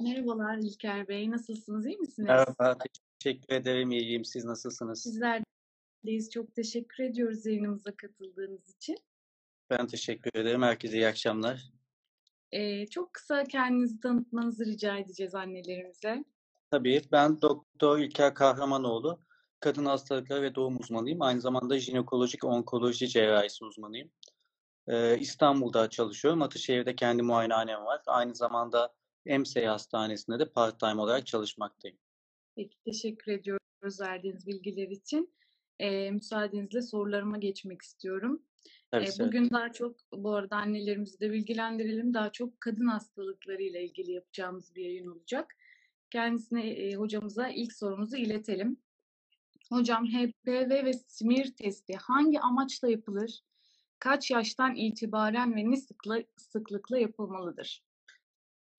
Merhabalar İlker Bey, nasılsınız, iyi misiniz? Merhaba, teşekkür ederim, iyiyim. Siz nasılsınız? Bizler deyiz. Çok teşekkür ediyoruz yayınımıza katıldığınız için. Ben teşekkür ederim. Herkese iyi akşamlar. Eee, çok kısa kendinizi tanıtmanızı rica edeceğiz annelerimize. Tabii, ben Doktor İlker Kahramanoğlu. Kadın hastalıkları ve doğum uzmanıyım. Aynı zamanda jinekolojik onkoloji cerrahisi uzmanıyım. Ee, İstanbul'da çalışıyorum. Ataşehir'de kendi muayenehanem var. Aynı zamanda EMSEY Hastanesi'nde de part-time olarak çalışmaktayım. Peki, teşekkür ediyoruz verdiğiniz bilgiler için. Eee, müsaadenizle sorularıma geçmek istiyorum. Eee, seve bugün daha çok, bu arada annelerimizi de bilgilendirelim, daha çok kadın hastalıklarıyla ilgili yapacağımız bir yayın olacak. Kendisine, eee, hocamıza ilk sorumuzu iletelim. Hocam HPV ve simir testi hangi amaçla yapılır? Kaç yaştan itibaren ve ne sıkla, sıklıkla yapılmalıdır?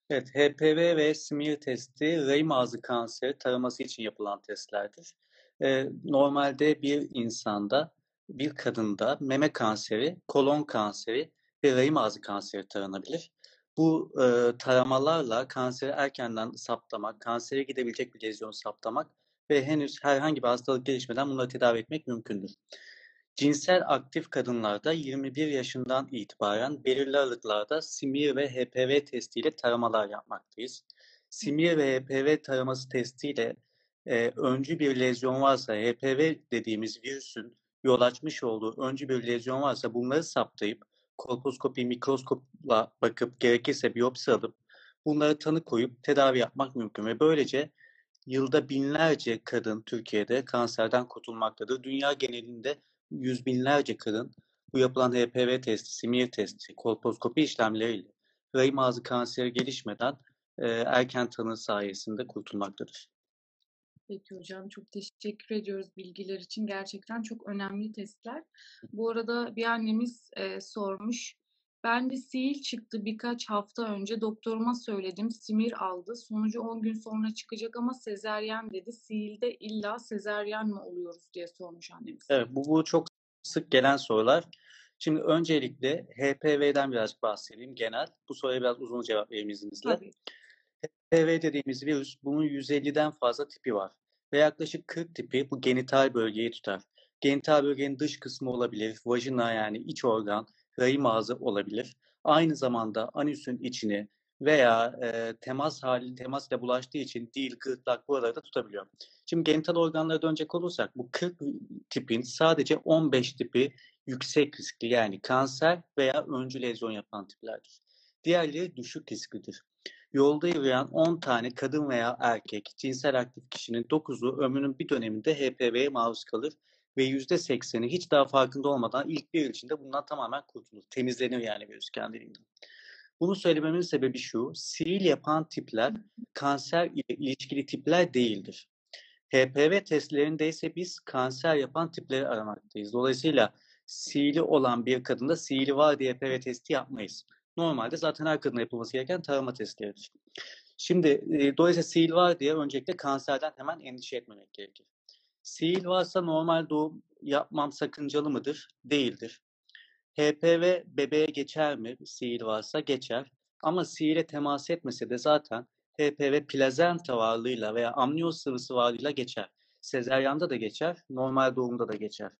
Evet, HPV ve smear testi rahim ağzı kanseri taraması için yapılan testlerdir. Ee, normalde bir insanda, bir kadında meme kanseri, kolon kanseri ve rahim ağzı kanseri taranabilir. Bu e, taramalarla kanseri erkenden saptamak, kansere gidebilecek bir lezyon saptamak ve henüz herhangi bir hastalık gelişmeden bunları tedavi etmek mümkündür. Cinsel aktif kadınlarda 21 yaşından itibaren belirli aralıklarda simir ve HPV testiyle taramalar yapmaktayız. Simir ve HPV taraması testiyle e, öncü bir lezyon varsa, HPV dediğimiz virüsün yol açmış olduğu öncü bir lezyon varsa bunları saptayıp kolposkopi, mikroskopla bakıp gerekirse biyopsi alıp bunları tanı koyup tedavi yapmak mümkün ve böylece yılda binlerce kadın Türkiye'de kanserden kurtulmaktadır. Dünya genelinde yüz binlerce kadın bu yapılan HPV testi, simir testi, kolposkopi işlemleriyle rahim ağzı kanseri gelişmeden e, erken tanı sayesinde kurtulmaktadır. Peki hocam çok teşekkür ediyoruz bilgiler için. Gerçekten çok önemli testler. Bu arada bir annemiz e, sormuş. Ben de sil çıktı birkaç hafta önce. Doktoruma söyledim. Simir aldı. Sonucu 10 gün sonra çıkacak ama sezeryen dedi. Silde illa sezeryen mi oluyoruz diye sormuş annemiz. Evet bu, bu çok sık gelen sorular. Şimdi öncelikle HPV'den biraz bahsedeyim genel. Bu soruya biraz uzun cevap vereyim izninizle. Tabii. HPV dediğimiz virüs bunun 150'den fazla tipi var. Ve yaklaşık 40 tipi bu genital bölgeyi tutar. Genital bölgenin dış kısmı olabilir, vajina yani iç organ, rahim ağzı olabilir. Aynı zamanda anüsün içini veya e, temas hali temas ile bulaştığı için dil, gırtlak buraları da tutabiliyor. Şimdi genital organlara dönecek olursak bu 40 tipin sadece 15 tipi yüksek riskli yani kanser veya öncü lezyon yapan tiplerdir. Diğerleri düşük risklidir. Yolda yürüyen 10 tane kadın veya erkek cinsel aktif kişinin 9'u ömrünün bir döneminde HPV'ye maruz kalır ve %80'i hiç daha farkında olmadan ilk bir yıl içinde bundan tamamen kurtulur. Temizlenir yani virüs kendiliğinden. Bunu söylememin sebebi şu, sihir yapan tipler kanser ile ilişkili tipler değildir. HPV testlerinde ise biz kanser yapan tipleri aramaktayız. Dolayısıyla sihirli olan bir kadında sihirli var diye HPV testi yapmayız. Normalde zaten her kadına yapılması gereken tarama testleridir. Şimdi e, dolayısıyla sihir var diye öncelikle kanserden hemen endişe etmemek gerekir. Sihir varsa normal doğum yapmam sakıncalı mıdır? Değildir. HPV bebeğe geçer mi? Sihir varsa geçer. Ama sihire temas etmese de zaten HPV plazenta varlığıyla veya amniyoz sıvısı varlığıyla geçer. Sezeryanda da geçer, normal doğumda da geçer.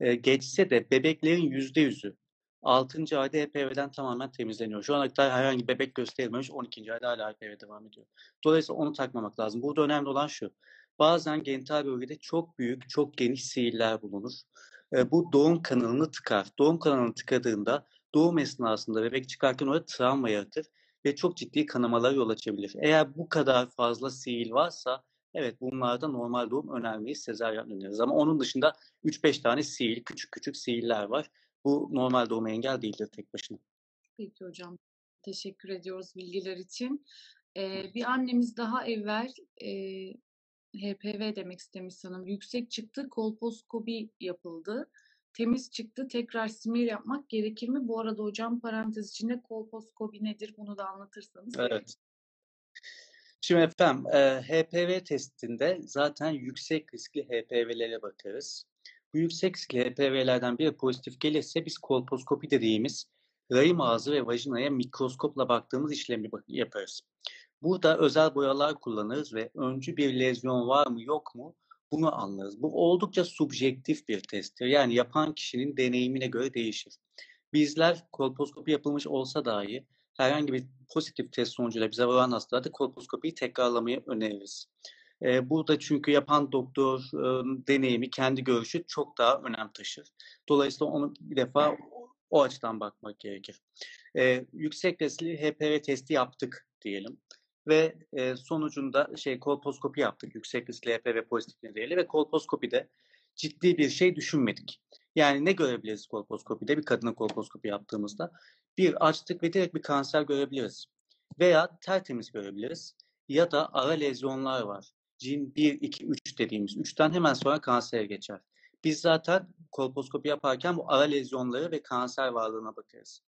Ee, geçse de bebeklerin yüzde yüzü 6. ayda HPV'den tamamen temizleniyor. Şu ana kadar herhangi bebek gösterilmemiş 12. ayda hala HPV devam ediyor. Dolayısıyla onu takmamak lazım. Burada önemli olan şu. Bazen genital bölgede çok büyük, çok geniş sihirler bulunur. E, bu doğum kanalını tıkar. Doğum kanalını tıkadığında doğum esnasında bebek çıkarken orada travma yaratır ve çok ciddi kanamalar yol açabilir. Eğer bu kadar fazla sihir varsa evet bunlarda normal doğum önermeyiz, sezaryen öneririz. Ama onun dışında 3-5 tane sihir, küçük küçük sihirler var. Bu normal doğuma engel değildir tek başına. Peki hocam. Teşekkür ediyoruz bilgiler için. Ee, bir annemiz daha evvel e, HPV demek istemiş sanırım. Yüksek çıktı, kolposkopi yapıldı. Temiz çıktı, tekrar simir yapmak gerekir mi? Bu arada hocam parantez içinde kolposkopi nedir? Bunu da anlatırsanız. Evet. Şimdi efendim e, HPV testinde zaten yüksek riskli HPV'lere bakarız. Bu yüksek riskli HPV'lerden biri pozitif gelirse biz kolposkopi dediğimiz rahim ağzı ve vajinaya mikroskopla baktığımız işlemi yaparız. Burada özel boyalar kullanırız ve öncü bir lezyon var mı yok mu bunu anlarız. Bu oldukça subjektif bir testtir. Yani yapan kişinin deneyimine göre değişir. Bizler kolposkopi yapılmış olsa dahi herhangi bir pozitif test sonucuyla bize varan hastalarda kolposkopiyi tekrarlamayı öneririz. E, burada çünkü yapan doktor e, deneyimi, kendi görüşü çok daha önem taşır. Dolayısıyla onu bir defa o açıdan bakmak gerekir. E, yüksek riskli HPV testi yaptık diyelim ve e, sonucunda şey kolposkopi yaptık yüksek riskli HPV pozitif nedeniyle ve kolposkopide ciddi bir şey düşünmedik. Yani ne görebiliriz kolposkopide bir kadına kolposkopi yaptığımızda? Bir açtık ve direkt bir kanser görebiliriz. Veya tertemiz görebiliriz. Ya da ara lezyonlar var. Cin 1, 2, 3 dediğimiz. 3'ten hemen sonra kansere geçer. Biz zaten kolposkopi yaparken bu ara lezyonları ve kanser varlığına bakarız.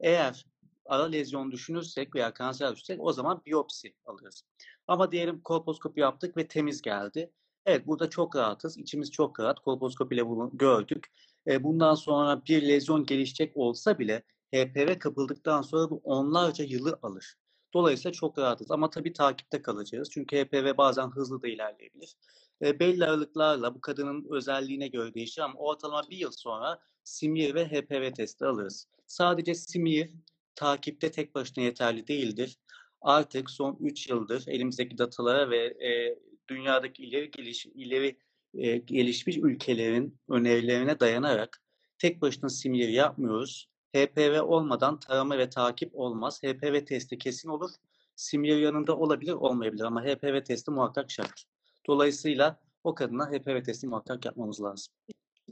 Eğer ara lezyon düşünürsek veya kanser düşünürsek o zaman biyopsi alırız. Ama diyelim kolposkopi yaptık ve temiz geldi. Evet burada çok rahatız. İçimiz çok rahat. Kolposkopiyle bunu gördük. E, bundan sonra bir lezyon gelişecek olsa bile HPV kapıldıktan sonra bu onlarca yılı alır. Dolayısıyla çok rahatız ama tabii takipte kalacağız. Çünkü HPV bazen hızlı da ilerleyebilir. E, belli aralıklarla bu kadının özelliğine göre değişir ama ortalama bir yıl sonra simir ve HPV testi alırız. Sadece simir takipte tek başına yeterli değildir. Artık son 3 yıldır elimizdeki datalara ve e, dünyadaki ileri geliş ileri e, gelişmiş ülkelerin önerilerine dayanarak tek başına simir yapmıyoruz. HPV olmadan tarama ve takip olmaz. HPV testi kesin olur. Simir yanında olabilir, olmayabilir ama HPV testi muhakkak şart. Dolayısıyla o kadına HPV testi muhakkak yapmamız lazım.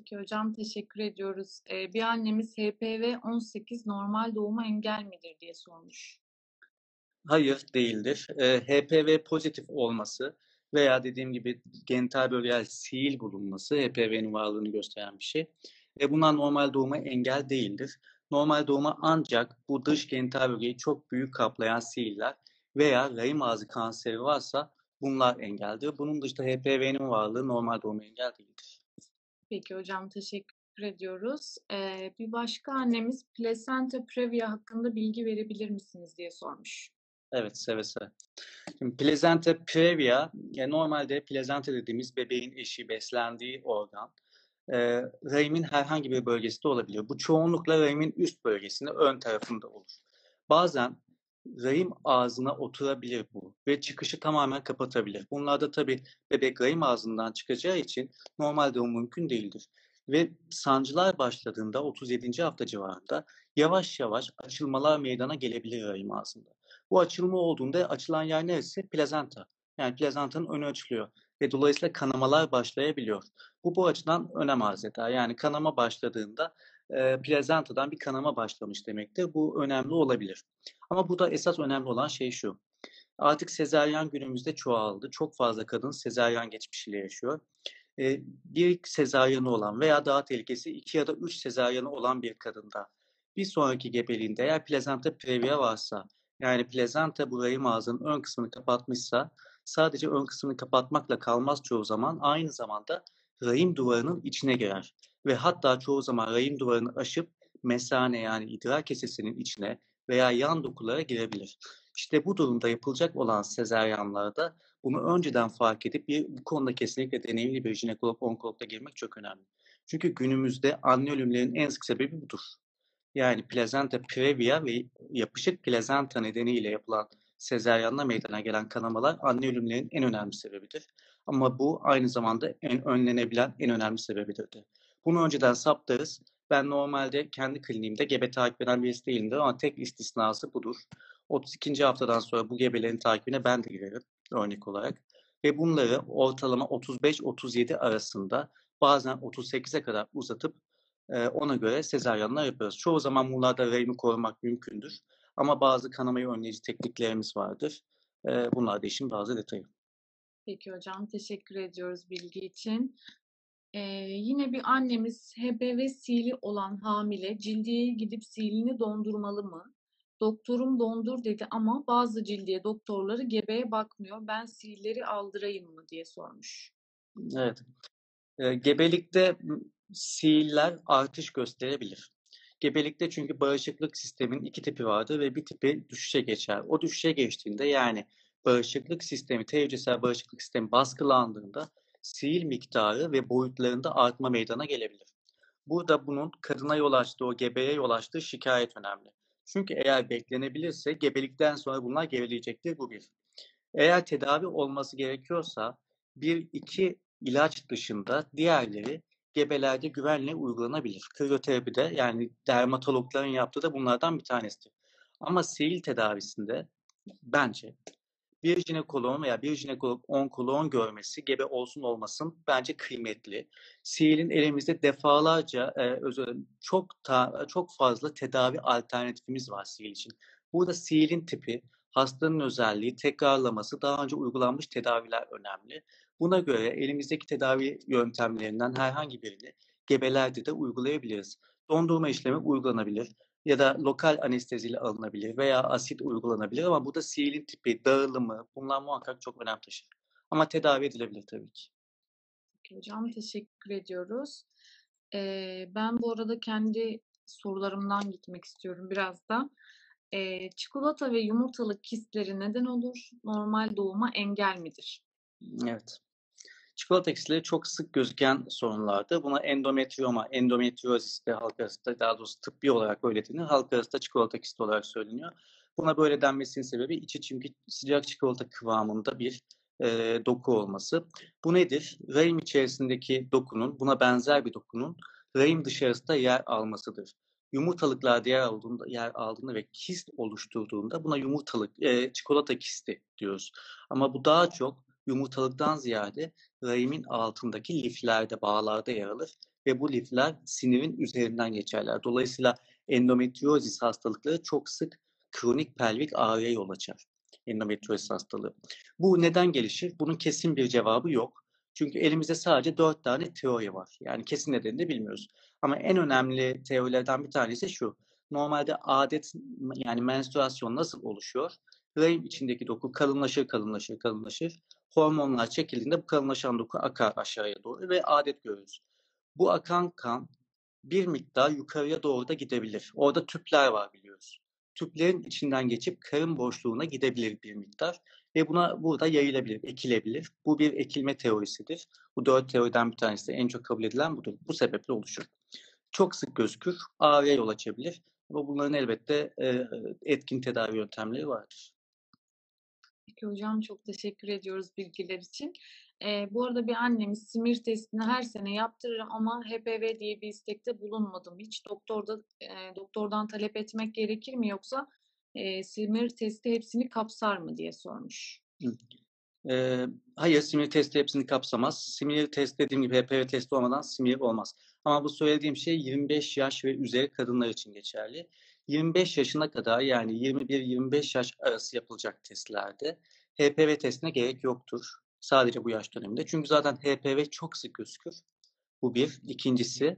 Peki hocam teşekkür ediyoruz. Bir annemiz HPV 18 normal doğuma engel midir diye sormuş. Hayır değildir. HPV pozitif olması veya dediğim gibi genital bölgesel sil bulunması HPV'nin varlığını gösteren bir şey. E, bunlar normal doğuma engel değildir. Normal doğuma ancak bu dış genital bölgeyi çok büyük kaplayan sihirler veya rahim ağzı kanseri varsa bunlar engeldir. Bunun dışında HPV'nin varlığı normal doğuma engel değildir. Peki hocam teşekkür ediyoruz. Ee, bir başka annemiz plasenta previa hakkında bilgi verebilir misiniz diye sormuş. Evet seve seve. Şimdi plazenta previa, yani normalde plazenta dediğimiz bebeğin eşi beslendiği organ e, rahimin herhangi bir bölgesinde olabilir. Bu çoğunlukla rahimin üst bölgesinde, ön tarafında olur. Bazen rahim ağzına oturabilir bu ve çıkışı tamamen kapatabilir. Bunlarda tabii bebek rahim ağzından çıkacağı için normal doğum mümkün değildir. Ve sancılar başladığında 37. hafta civarında yavaş yavaş açılmalar meydana gelebilir rahim ağzında. Bu açılma olduğunda açılan yer neresi? Plazenta. Yani plazantanın önü açılıyor ve dolayısıyla kanamalar başlayabiliyor. Bu bu açıdan önem arz eder. Yani kanama başladığında plazantadan bir kanama başlamış demektir. Bu önemli olabilir. Ama burada esas önemli olan şey şu. Artık sezaryen günümüzde çoğaldı. Çok fazla kadın sezaryen geçmişiyle yaşıyor. Bir sezaryanı olan veya daha tehlikesi iki ya da üç sezaryanı olan bir kadında bir sonraki gebeliğinde eğer plazanta previa varsa yani plazanta bu rahim ağzının ön kısmını kapatmışsa sadece ön kısmını kapatmakla kalmaz çoğu zaman. Aynı zamanda rahim duvarının içine girer. Ve hatta çoğu zaman rahim duvarını aşıp mesane yani idrar kesesinin içine veya yan dokulara girebilir. İşte bu durumda yapılacak olan sezaryanlarda bunu önceden fark edip bir, bu konuda kesinlikle deneyimli bir jinekolog onkologla girmek çok önemli. Çünkü günümüzde anne ölümlerinin en sık sebebi budur. Yani plazenta previa ve yapışık plazenta nedeniyle yapılan sezaryanla meydana gelen kanamalar anne ölümlerinin en önemli sebebidir. Ama bu aynı zamanda en önlenebilen en önemli sebebidir. De. Bunu önceden saptarız. Ben normalde kendi kliniğimde gebe takip eden birisi değilimdir ama tek istisnası budur. 32. haftadan sonra bu gebelerin takibine ben de girerim örnek olarak. Ve bunları ortalama 35-37 arasında bazen 38'e kadar uzatıp ona göre sezaryenler yapıyoruz. Çoğu zaman bunlarda rahimi korumak mümkündür. Ama bazı kanamayı önleyici tekniklerimiz vardır. Bunlar da işin bazı detayı. Peki hocam teşekkür ediyoruz bilgi için. Ee, yine bir annemiz HPV sili olan hamile cildiyeye gidip silini dondurmalı mı? Doktorum dondur dedi ama bazı cildiye doktorları gebeye bakmıyor. Ben silleri aldırayım mı diye sormuş. Evet. E, gebelikte sihirler artış gösterebilir. Gebelikte çünkü bağışıklık sistemin iki tipi vardır ve bir tipi düşüşe geçer. O düşüşe geçtiğinde yani bağışıklık sistemi, T hücresel bağışıklık sistemi baskılandığında sihir miktarı ve boyutlarında artma meydana gelebilir. Burada bunun kadına yol açtığı, o gebeye yol açtığı şikayet önemli. Çünkü eğer beklenebilirse gebelikten sonra bunlar gerileyecektir. Bu bir. Eğer tedavi olması gerekiyorsa bir iki ilaç dışında diğerleri gebelerde güvenle uygulanabilir. Krioterapide yani dermatologların yaptığı da bunlardan bir tanesidir. Ama sihir tedavisinde bence bir jinekoloğun veya bir jinekolog onkoloğun görmesi gebe olsun olmasın bence kıymetli. Sihir'in elimizde defalarca e, özür çok ta, çok fazla tedavi alternatifimiz var Sihir için. Burada Sihir'in tipi, hastanın özelliği, tekrarlaması, daha önce uygulanmış tedaviler önemli. Buna göre elimizdeki tedavi yöntemlerinden herhangi birini gebelerde de uygulayabiliriz. Dondurma işlemi uygulanabilir ya da lokal anesteziyle alınabilir veya asit uygulanabilir ama bu da sihirli tipi, dağılımı bunlar muhakkak çok önem taşır. Ama tedavi edilebilir tabii ki. Peki hocam teşekkür ediyoruz. Ee, ben bu arada kendi sorularımdan gitmek istiyorum biraz da. Ee, çikolata ve yumurtalık kistleri neden olur? Normal doğuma engel midir? Evet. Çikolata eksikleri çok sık gözüken sorunlardı. Buna endometrioma, endometriozis de halk arasında daha doğrusu tıbbi olarak öyle denir. Halk arasında çikolata kisti olarak söyleniyor. Buna böyle denmesinin sebebi içi çünkü sıcak çikolata kıvamında bir e, doku olması. Bu nedir? Rahim içerisindeki dokunun, buna benzer bir dokunun rahim dışarısında yer almasıdır. Yumurtalıklar yer aldığında, yer aldığında ve kist oluşturduğunda buna yumurtalık, e, çikolata kisti diyoruz. Ama bu daha çok yumurtalıktan ziyade rahimin altındaki liflerde, bağlarda yer alır ve bu lifler sinirin üzerinden geçerler. Dolayısıyla endometriozis hastalıkları çok sık kronik pelvik ağrıya yol açar. Endometriozis hastalığı. Bu neden gelişir? Bunun kesin bir cevabı yok. Çünkü elimizde sadece dört tane teori var. Yani kesin nedenini de bilmiyoruz. Ama en önemli teorilerden bir tanesi şu. Normalde adet yani menstruasyon nasıl oluşuyor? Rahim içindeki doku kalınlaşır, kalınlaşır, kalınlaşır hormonlar çekildiğinde bu kalınlaşan doku akar aşağıya doğru ve adet görürüz. Bu akan kan bir miktar yukarıya doğru da gidebilir. Orada tüpler var biliyoruz. Tüplerin içinden geçip karın boşluğuna gidebilir bir miktar ve buna burada yayılabilir, ekilebilir. Bu bir ekilme teorisidir. Bu dört teoriden bir tanesi de en çok kabul edilen budur. Bu sebeple oluşur. Çok sık gözükür, ağrıya yol açabilir. Ama bunların elbette etkin tedavi yöntemleri vardır. Peki hocam çok teşekkür ediyoruz bilgiler için. Ee, bu arada bir annemiz simir testini her sene yaptırır ama HPV diye bir istekte bulunmadım. Hiç doktorda e, doktordan talep etmek gerekir mi yoksa e, simir testi hepsini kapsar mı diye sormuş. E, hayır, simir testi hepsini kapsamaz. Simir test dediğim gibi HPV testi olmadan simir olmaz. Ama bu söylediğim şey 25 yaş ve üzeri kadınlar için geçerli. 25 yaşına kadar yani 21-25 yaş arası yapılacak testlerde HPV testine gerek yoktur. Sadece bu yaş döneminde. Çünkü zaten HPV çok sık gözükür. Bu bir. İkincisi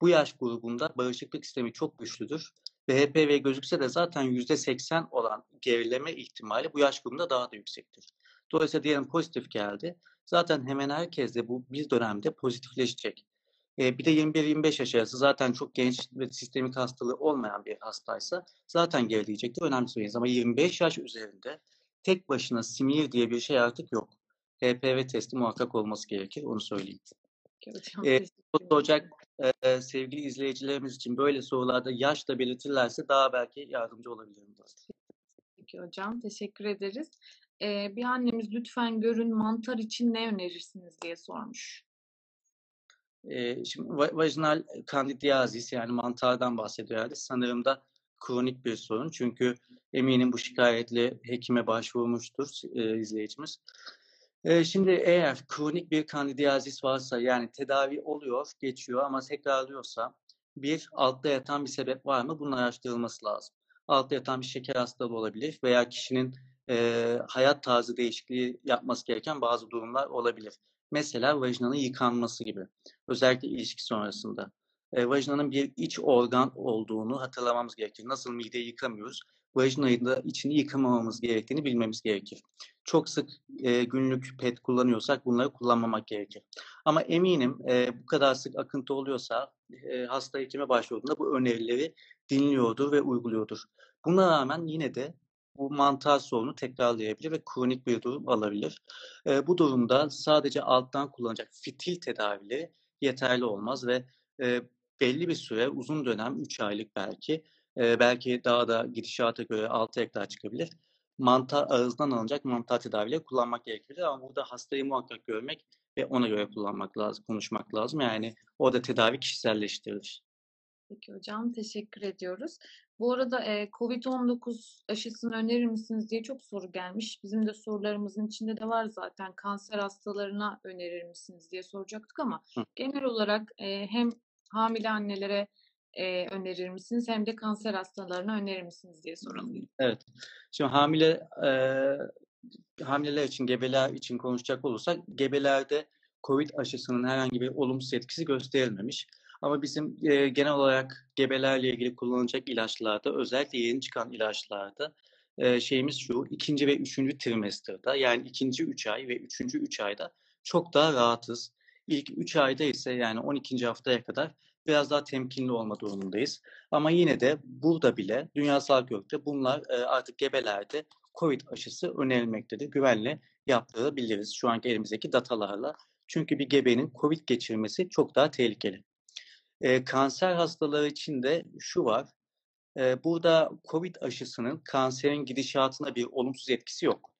bu yaş grubunda bağışıklık sistemi çok güçlüdür. Ve HPV gözükse de zaten %80 olan gerileme ihtimali bu yaş grubunda daha da yüksektir. Dolayısıyla diyelim pozitif geldi. Zaten hemen herkes de bu bir dönemde pozitifleşecek. E, bir de 21-25 yaş arası zaten çok genç ve sistemik hastalığı olmayan bir hastaysa zaten gerileyecektir. Önemsemeyiz ama 25 yaş üzerinde tek başına simir diye bir şey artık yok. HPV testi muhakkak olması gerekir. Onu söyleyeyim. Hocam, ee, soracak e, sevgili izleyicilerimiz için böyle sorularda yaş da belirtirlerse daha belki yardımcı olabilirim. Peki hocam. Teşekkür ederiz. Ee, bir annemiz lütfen görün mantar için ne önerirsiniz diye sormuş. E, şimdi vajinal kandidiyazis yani mantardan bahsediyor herhalde. Sanırım da kronik bir sorun. Çünkü eminim bu şikayetle hekime başvurmuştur e, izleyicimiz. E, şimdi eğer kronik bir kandidiyazis varsa yani tedavi oluyor, geçiyor ama tekrarlıyorsa bir altta yatan bir sebep var mı? Bunun araştırılması lazım. Altta yatan bir şeker hastalığı olabilir veya kişinin e, hayat tarzı değişikliği yapması gereken bazı durumlar olabilir. Mesela vajinanın yıkanması gibi. Özellikle ilişki sonrasında. E, vajinanın bir iç organ olduğunu hatırlamamız gerekir. Nasıl mideyi yıkamıyoruz? Vajinayı da içini yıkamamamız gerektiğini bilmemiz gerekir. çok sık e, günlük pet kullanıyorsak bunları kullanmamak gerekir. Ama eminim e, bu kadar sık akıntı oluyorsa e, hasta hekime başvurduğunda bu önerileri dinliyordur ve uyguluyordur. Buna rağmen yine de bu mantar sorunu tekrarlayabilir ve kronik bir durum alabilir. E, bu durumda sadece alttan kullanacak fitil tedavileri yeterli olmaz ve e, belli bir süre, uzun dönem, 3 aylık belki, e, belki daha da gidişata göre 6 ekler çıkabilir. Mantar ağızdan alınacak mantar tedavileri kullanmak gerekiyor. Ama burada hastayı muhakkak görmek ve ona göre kullanmak lazım, konuşmak lazım. Yani orada tedavi kişiselleştirilir. Peki hocam, teşekkür ediyoruz. Bu arada e, COVID-19 aşısını önerir misiniz diye çok soru gelmiş. Bizim de sorularımızın içinde de var zaten. Kanser hastalarına önerir misiniz diye soracaktık ama Hı. genel olarak e, hem hamile annelere e, önerir misiniz hem de kanser hastalarına önerir misiniz diye soralım. Evet. Şimdi hamile e, hamileler için, gebeler için konuşacak olursak gebelerde COVID aşısının herhangi bir olumsuz etkisi gösterilmemiş. Ama bizim e, genel olarak gebelerle ilgili kullanılacak ilaçlarda, özellikle yeni çıkan ilaçlarda e, şeyimiz şu, ikinci ve üçüncü trimesterda yani ikinci üç ay ve üçüncü üç ayda çok daha rahatız. İlk üç ayda ise yani 12. haftaya kadar biraz daha temkinli olma durumundayız. Ama yine de burada bile Dünya Sağlık Örgütü bunlar e, artık gebelerde COVID aşısı önerilmektedir. Güvenle yaptırabiliriz şu anki elimizdeki datalarla. Çünkü bir gebenin COVID geçirmesi çok daha tehlikeli. E, kanser hastaları için de şu var. E, burada COVID aşısının kanserin gidişatına bir olumsuz etkisi yok.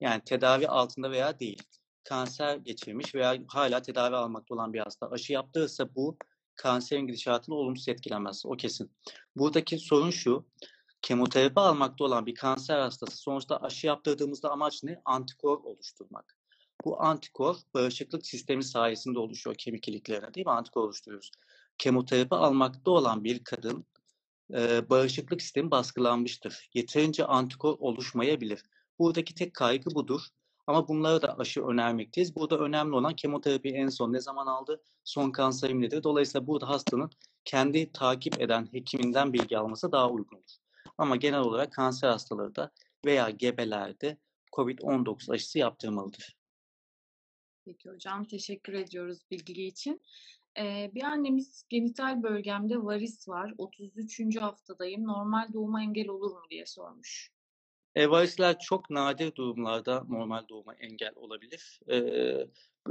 Yani tedavi altında veya değil. Kanser geçirmiş veya hala tedavi almakta olan bir hasta aşı yaptırırsa bu kanserin gidişatını olumsuz etkilemez. O kesin. Buradaki sorun şu. Kemoterapi almakta olan bir kanser hastası sonuçta aşı yaptırdığımızda amaç ne? Antikor oluşturmak. Bu antikor bağışıklık sistemi sayesinde oluşuyor kemik iliklerine değil mi? Antikor oluşturuyoruz. Kemoterapi almakta olan bir kadın e, bağışıklık sistemi baskılanmıştır. Yeterince antikor oluşmayabilir. Buradaki tek kaygı budur. Ama bunlara da aşı önermekteyiz. Burada önemli olan kemoterapi en son ne zaman aldı, son kanserim nedir? Dolayısıyla burada hastanın kendi takip eden hekiminden bilgi alması daha uygun olur. Ama genel olarak kanser hastaları da veya gebelerde COVID-19 aşısı yaptırmalıdır. Peki hocam, teşekkür ediyoruz bilgi için. Ee, bir annemiz genital bölgemde varis var. 33. haftadayım. Normal doğuma engel olur mu diye sormuş. E, varisler çok nadir durumlarda normal doğuma engel olabilir. E,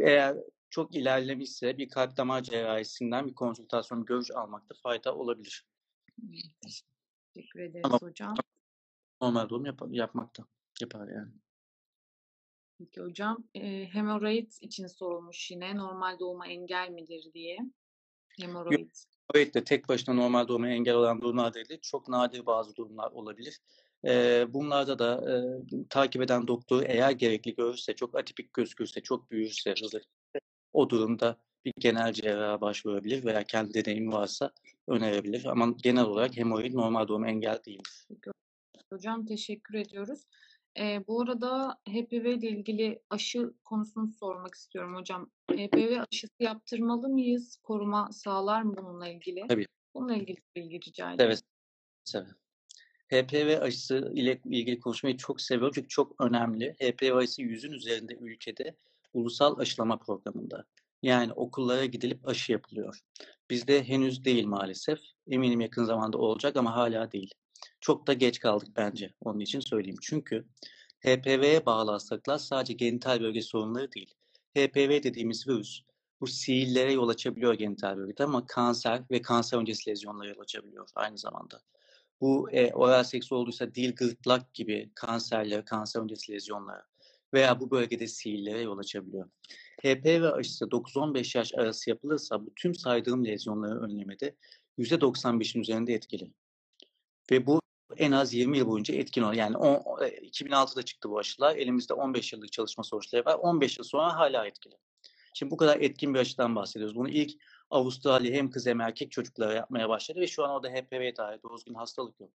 eğer çok ilerlemişse bir kalp damar cerrahisinden bir konsültasyon görüş almakta fayda olabilir. Teşekkür ederiz Ama hocam. normal doğum yap yapmakta. Yapar yani. Peki hocam, e, hemoroid için sorulmuş yine. Normal doğuma engel midir diye. Hemoroid. Evet de tek başına normal doğuma engel olan durumlar değil. Çok nadir bazı durumlar olabilir. E, bunlarda da e, takip eden doktor eğer gerekli görürse, çok atipik gözükürse, çok büyürse, hızlı o durumda bir genel cerraha başvurabilir veya kendi deneyimi varsa önerebilir. Ama genel olarak hemoroid normal doğum engel değildir. Hocam teşekkür ediyoruz. Ee, bu arada HPV ile ilgili aşı konusunu sormak istiyorum hocam. HPV aşısı yaptırmalı mıyız? Koruma sağlar mı bununla ilgili? Tabii. Bununla ilgili bilgi rica ederim. Evet. evet. HPV aşısı ile ilgili konuşmayı çok seviyorum çünkü çok önemli. HPV aşısı yüzün üzerinde ülkede ulusal aşılama programında. Yani okullara gidilip aşı yapılıyor. Bizde henüz değil maalesef. Eminim yakın zamanda olacak ama hala değil. Çok da geç kaldık bence onun için söyleyeyim. Çünkü HPV'ye bağlı hastalıklar sadece genital bölge sorunları değil. HPV dediğimiz virüs bu siillere yol açabiliyor genital bölgede ama kanser ve kanser öncesi lezyonlara yol açabiliyor aynı zamanda. Bu e, oral seks olduysa dil, gırtlak gibi kanserlere, kanser öncesi lezyonlara veya bu bölgede siillere yol açabiliyor. HPV aşısı 9-15 yaş arası yapılırsa bu tüm saydığım lezyonları önlemede %95'in üzerinde etkili. Ve bu en az 20 yıl boyunca etkin olur. Yani o, 2006'da çıktı bu aşılar. Elimizde 15 yıllık çalışma sonuçları var. 15 yıl sonra hala etkili. Şimdi bu kadar etkin bir aşıdan bahsediyoruz. Bunu ilk Avustralya hem kız hem erkek çocuklara yapmaya başladı ve şu an orada HPV dair doğru düzgün hastalık yok.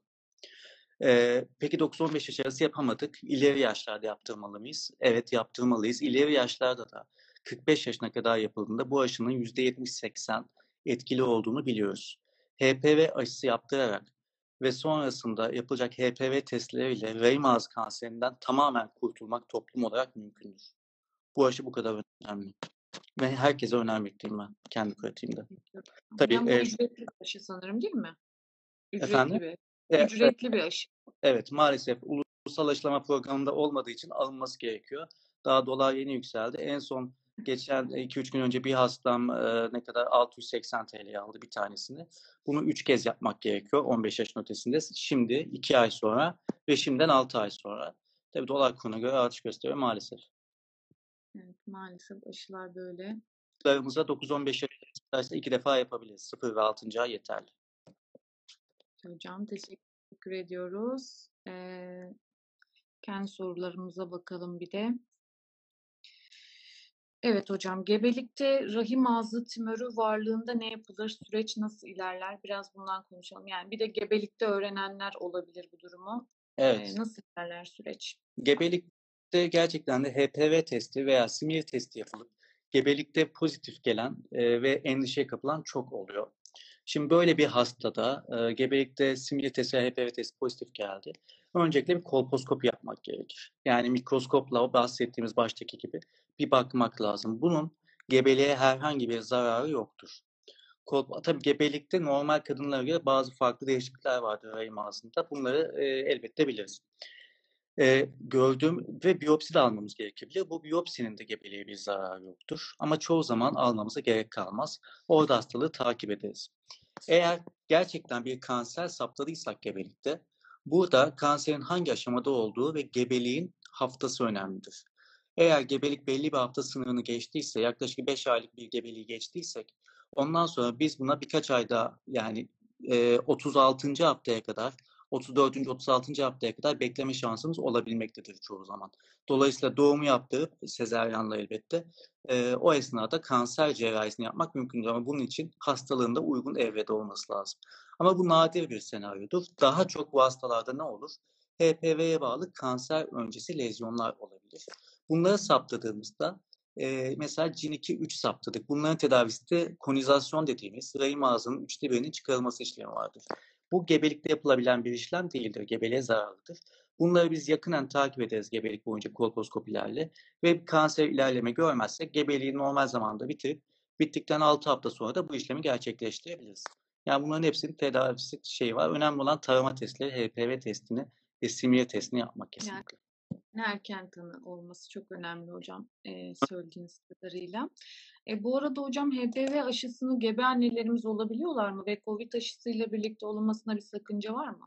Ee, peki 9-15 yaş arası yapamadık. İleri yaşlarda yaptırmalı mıyız? Evet yaptırmalıyız. İleri yaşlarda da 45 yaşına kadar yapıldığında bu aşının %70-80 etkili olduğunu biliyoruz. HPV aşısı yaptırarak ve sonrasında yapılacak HPV testleriyle rahim ağzı kanserinden tamamen kurtulmak toplum olarak mümkündür. Bu aşı bu kadar önemli. Ve herkese önermekteyim ben kendi pratiğimde. Tabii, Yani bu eee ücretli bir aşı sanırım değil mi? Ücretli Efendim? bir Evet, ücretli bir aşı. evet maalesef ulusal aşılama programında olmadığı için alınması gerekiyor. Daha dolar yeni yükseldi. En son geçen 2-3 gün önce bir hastam e, ne kadar 680 TL aldı bir tanesini. Bunu 3 kez yapmak gerekiyor 15 yaşın ötesinde. Şimdi 2 ay sonra ve şimdiden 6 ay sonra. Tabii dolar kuruna göre artış gösteriyor maalesef. Evet, maalesef aşılar böyle. Çocuklarımıza 9-15 yaşındaysa iki defa yapabiliriz. 0 ve 6. ay yeterli. Hocam teşekkür ediyoruz. Ee, kendi sorularımıza bakalım bir de. Evet hocam, gebelikte rahim ağzı tümörü varlığında ne yapılır? Süreç nasıl ilerler? Biraz bundan konuşalım. Yani bir de gebelikte öğrenenler olabilir bu durumu. Evet. Ee, nasıl ilerler süreç? Gebelikte gerçekten de HPV testi veya simir testi yapılıp gebelikte pozitif gelen e, ve endişeye kapılan çok oluyor. Şimdi böyle bir hastada e, gebelikte ve HPV testi pozitif geldi. Öncelikle bir kolposkopi yapmak gerekir. Yani mikroskopla bahsettiğimiz baştaki gibi bir bakmak lazım. Bunun gebeliğe herhangi bir zararı yoktur. Kol, tabii gebelikte normal kadınlara göre bazı farklı değişiklikler vardır rahim ağzında. Bunları e, elbette biliriz. E, gördüğüm ve biyopsi de almamız gerekebilir. Bu biyopsinin de gebeliğe bir zararı yoktur. Ama çoğu zaman almamıza gerek kalmaz. Orada hastalığı takip ederiz. Eğer gerçekten bir kanser saptadıysak gebelikte, burada kanserin hangi aşamada olduğu ve gebeliğin haftası önemlidir. Eğer gebelik belli bir hafta sınırını geçtiyse, yaklaşık 5 aylık bir gebeliği geçtiysek, ondan sonra biz buna birkaç ayda yani e, 36. haftaya kadar 34. 36. haftaya kadar bekleme şansımız olabilmektedir çoğu zaman. Dolayısıyla doğumu yaptırıp sezaryenle elbette e, o esnada kanser cerrahisini yapmak mümkündür ama bunun için hastalığında uygun evrede olması lazım. Ama bu nadir bir senaryodur. Daha çok bu hastalarda ne olur? HPV'ye bağlı kanser öncesi lezyonlar olabilir. Bunları saptadığımızda e, mesela CIN2-3 saptadık. Bunların tedavisi de konizasyon dediğimiz rahim ağzının üçte birinin çıkarılması işlemi vardır. Bu gebelikte yapılabilen bir işlem değildir. Gebeliğe zararlıdır. Bunları biz yakından takip ederiz gebelik boyunca kolposkopilerle ve kanser ilerleme görmezsek gebeliği normal zamanda bitirip bittikten 6 hafta sonra da bu işlemi gerçekleştirebiliriz. Yani bunların hepsinin tedavisi şeyi var. Önemli olan tarama testleri, HPV testini ve simya testini yapmak kesinlikle. Yani erken tanı olması çok önemli hocam e, söylediğiniz kadarıyla. E, bu arada hocam HPV aşısını gebe annelerimiz olabiliyorlar mı ve COVID aşısıyla birlikte olunmasına bir sakınca var mı?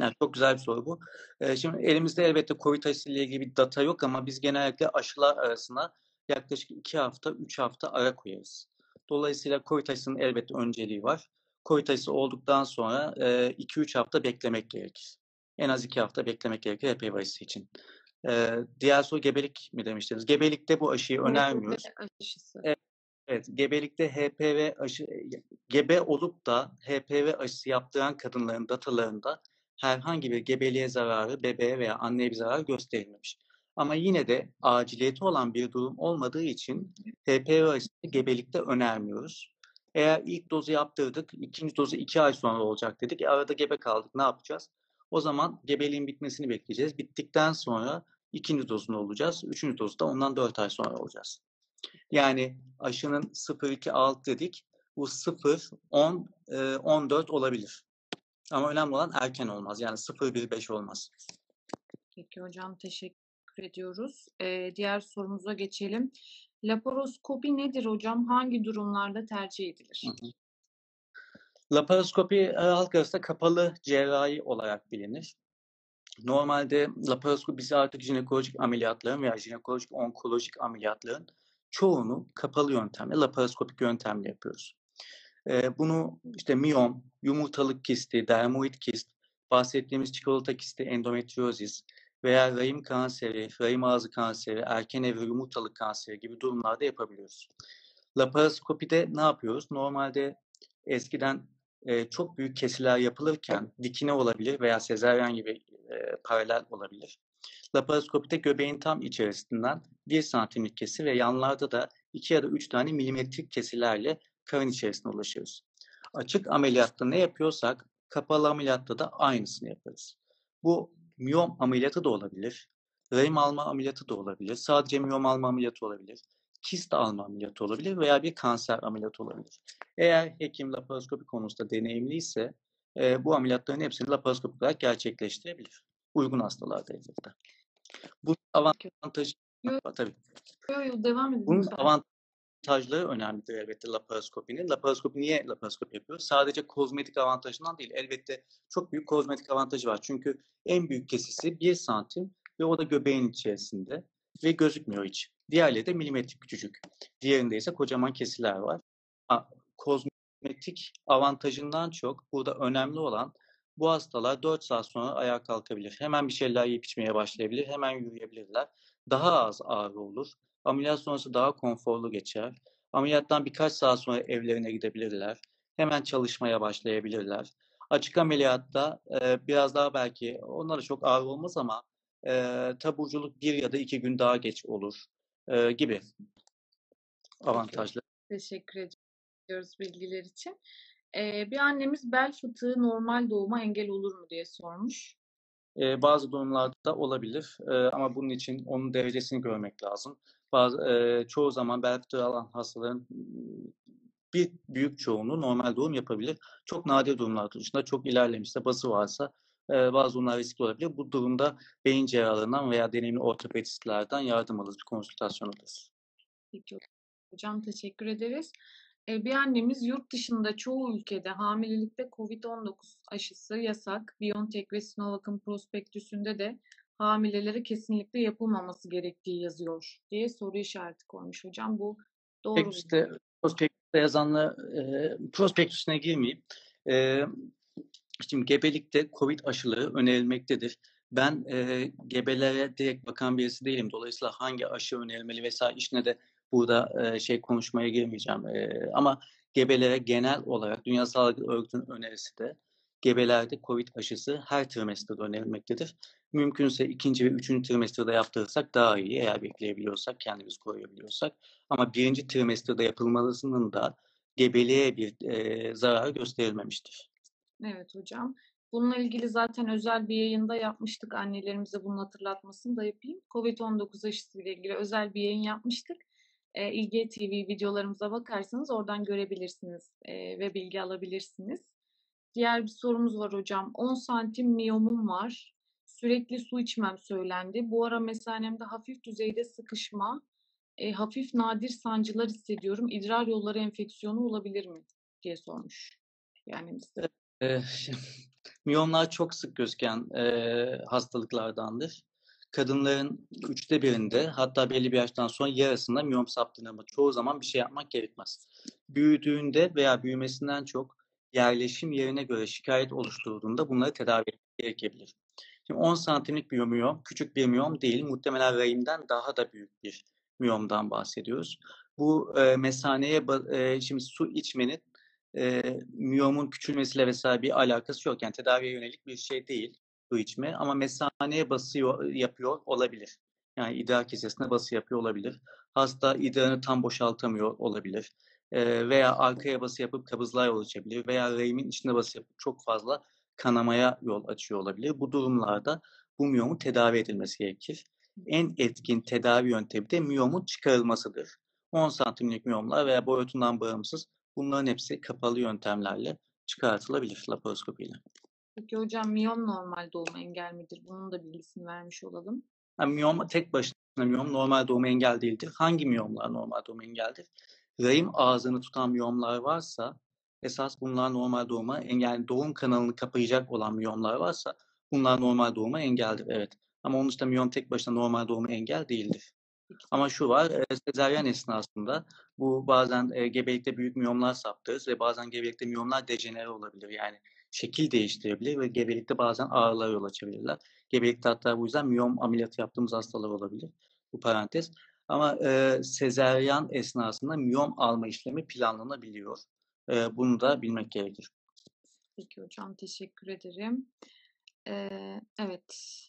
Yani çok güzel bir soru bu. Ee, şimdi elimizde elbette COVID aşısıyla ilgili bir data yok ama biz genellikle aşılar arasına yaklaşık 2 hafta, 3 hafta ara koyarız. Dolayısıyla COVID aşısının elbette önceliği var. COVID aşısı olduktan sonra 2-3 hafta beklemek gerekir. En az 2 hafta beklemek gerekir HPV aşısı için. Ee, diğer soru gebelik mi demiştiniz? Gebelikte bu aşıyı önermiyoruz. Aşısı. Evet, evet, gebelikte HPV aşı, gebe olup da HPV aşısı yaptıran kadınların datalarında herhangi bir gebeliğe zararı, bebeğe veya anneye bir zarar gösterilmemiş. Ama yine de aciliyeti olan bir durum olmadığı için HPV aşısını gebelikte önermiyoruz. Eğer ilk dozu yaptırdık, ikinci dozu iki ay sonra olacak dedik. E, arada gebe kaldık, ne yapacağız? O zaman gebeliğin bitmesini bekleyeceğiz. Bittikten sonra ikinci dozunu olacağız. Üçüncü dozu da ondan dört ay sonra olacağız. Yani aşının 0-2-6 dedik. Bu 0, 10, 14 olabilir. Ama önemli olan erken olmaz. Yani 0-1-5 olmaz. Peki hocam teşekkür ediyoruz. Ee, diğer sorumuza geçelim. Laparoskopi nedir hocam? Hangi durumlarda tercih edilir? Hı hı. Laparoskopi halk arasında kapalı cerrahi olarak bilinir. Normalde laparoskopi biz artık jinekolojik ameliyatların veya jinekolojik onkolojik ameliyatların çoğunu kapalı yöntemle, laparoskopik yöntemle yapıyoruz. Ee, bunu işte miyom, yumurtalık kisti, dermoid kist, bahsettiğimiz çikolata kisti, endometriozis veya rahim kanseri, rahim ağzı kanseri, erken evre yumurtalık kanseri gibi durumlarda yapabiliyoruz. Laparoskopide ne yapıyoruz? Normalde eskiden e, çok büyük kesiler yapılırken dikine olabilir veya sezaryen gibi e, paralel olabilir. Laparoskopide göbeğin tam içerisinden 1 santimlik kesi ve yanlarda da 2 ya da 3 tane milimetrik kesilerle karın içerisine ulaşıyoruz. Açık ameliyatta ne yapıyorsak Kapalı ameliyatta da aynısını yaparız. Bu miyom ameliyatı da olabilir. Rahim alma ameliyatı da olabilir. Sadece miyom alma ameliyatı olabilir. Kist alma ameliyatı olabilir veya bir kanser ameliyatı olabilir. Eğer hekim laparoskopi konusunda deneyimliyse e, bu ameliyatların hepsini laparoskopik olarak gerçekleştirebilir. Uygun hastalarda elbette. Bu avantajı Yok. tabii. Yo, yo, devam edin Bunun avantajları önemlidir elbette laparoskopinin. Laparoskopi niye laparoskopi yapıyoruz? Sadece kozmetik avantajından değil. Elbette çok büyük kozmetik avantajı var. Çünkü en büyük kesisi 1 santim ve o da göbeğin içerisinde ve gözükmüyor hiç. Diğerleri de milimetrik küçücük. Diğerinde ise kocaman kesiler var. Ha, Kozmetik avantajından çok burada önemli olan bu hastalar 4 saat sonra ayağa kalkabilir. Hemen bir şeyler yiyip içmeye başlayabilir. Hemen yürüyebilirler. Daha az ağrı olur. Ameliyat sonrası daha konforlu geçer. Ameliyattan birkaç saat sonra evlerine gidebilirler. Hemen çalışmaya başlayabilirler. Açık ameliyatta e, biraz daha belki onlara çok ağır olmaz ama e, taburculuk bir ya da iki gün daha geç olur e, gibi avantajlı. Teşekkür ediyoruz bilgiler için. Ee, bir annemiz bel fıtığı normal doğuma engel olur mu diye sormuş. E, bazı durumlarda olabilir e, ama bunun için onun derecesini görmek lazım. Bazı e, çoğu zaman bel fıtığı alan hastaların bir büyük çoğunluğu normal doğum yapabilir. Çok nadir durumlar dışında çok ilerlemişse bası varsa e, bazı durumlar riskli olabilir. Bu durumda beyin cerrahlarından veya deneyimli ortopedistlerden yardım alırız, bir konsültasyon alırız. Peki hocam teşekkür ederiz. Bir annemiz yurt dışında çoğu ülkede hamilelikte COVID-19 aşısı yasak. BioNTech ve Sinovac'ın prospektüsünde de hamilelere kesinlikle yapılmaması gerektiği yazıyor diye soru işareti koymuş hocam. Bu doğru mu? Prospektüste yazanla e, prospektüsüne girmeyeyim. E, şimdi gebelikte COVID aşıları önerilmektedir. Ben e, gebelere direkt bakan birisi değilim. Dolayısıyla hangi aşı önerilmeli vesaire işine de burada e, şey konuşmaya girmeyeceğim. E, ama gebelere genel olarak Dünya Sağlık Örgütü'nün önerisi de gebelerde COVID aşısı her trimesterde önerilmektedir. Mümkünse ikinci ve üçüncü trimesterde yaptırırsak daha iyi eğer bekleyebiliyorsak, kendimizi koruyabiliyorsak. Ama birinci trimesterde yapılmalısının da gebeliğe bir e, zarar gösterilmemiştir. Evet hocam. Bununla ilgili zaten özel bir yayında yapmıştık. Annelerimize bunun hatırlatmasını da yapayım. Covid-19 aşısı ile ilgili özel bir yayın yapmıştık. E, İlge TV videolarımıza bakarsanız oradan görebilirsiniz e, ve bilgi alabilirsiniz. Diğer bir sorumuz var hocam. 10 santim miyomum var. Sürekli su içmem söylendi. Bu ara mesanemde hafif düzeyde sıkışma, e, hafif nadir sancılar hissediyorum. İdrar yolları enfeksiyonu olabilir mi? diye sormuş. Yani E, miyomlar çok sık gözüken e, hastalıklardandır. Kadınların üçte birinde hatta belli bir yaştan sonra yarısında miyom saptığında ama çoğu zaman bir şey yapmak gerekmez. Büyüdüğünde veya büyümesinden çok yerleşim yerine göre şikayet oluşturduğunda bunları tedavi etmek gerekebilir. Şimdi 10 santimlik bir miyom küçük bir miyom değil. Muhtemelen rahimden daha da büyük bir miyomdan bahsediyoruz. Bu e, mesaneye e, şimdi su içmenin e, miyomun küçülmesiyle vesaire bir alakası yok. Yani tedaviye yönelik bir şey değil su içme ama mesaneye basıyor yapıyor olabilir. Yani idrar kesesine bası yapıyor olabilir. Hasta idrarını tam boşaltamıyor olabilir. E, veya arkaya bası yapıp kabızlığa yol açabilir. Veya rahimin içine bası yapıp çok fazla kanamaya yol açıyor olabilir. Bu durumlarda bu miyomun tedavi edilmesi gerekir. En etkin tedavi yöntemi de miyomun çıkarılmasıdır. 10 santimlik miyomlar veya boyutundan bağımsız bunların hepsi kapalı yöntemlerle çıkartılabilir laparoskopiyle. Peki hocam miyom normal doğuma engel midir? Bunun da bilgisini vermiş olalım. Yani miyom tek başına miyom normal doğuma engel değildir. Hangi miyomlar normal doğuma engeldir? Rahim ağzını tutan miyomlar varsa esas bunlar normal doğuma engel, doğum kanalını kapayacak olan miyomlar varsa bunlar normal doğuma engeldir. Evet. Ama onun dışında miyom tek başına normal doğuma engel değildir. Ama şu var, e, sezaryen esnasında bu bazen e, gebelikte büyük miyomlar saptırırız ve bazen gebelikte miyomlar dejenere olabilir. Yani şekil değiştirebilir ve gebelikte bazen ağrılar yol açabilirler. Gebelikte hatta bu yüzden miyom ameliyatı yaptığımız hastalar olabilir. Bu parantez. Ama e, sezaryen esnasında miyom alma işlemi planlanabiliyor. E, bunu da bilmek gerekir. Peki hocam teşekkür ederim. Ee, evet.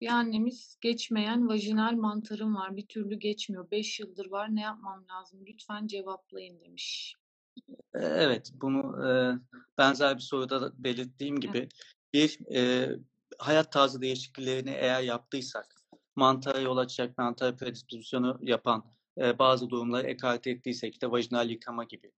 Bir annemiz geçmeyen vajinal mantarım var. Bir türlü geçmiyor. 5 yıldır var. Ne yapmam lazım? Lütfen cevaplayın demiş. Evet, bunu e, benzer bir soruda da belirttiğim gibi bir e, hayat tarzı değişikliklerini eğer yaptıysak, mantara yol açacak, mantar predispozisyonu yapan e, bazı durumları ekarte ettiysek, işte vajinal yıkama gibi,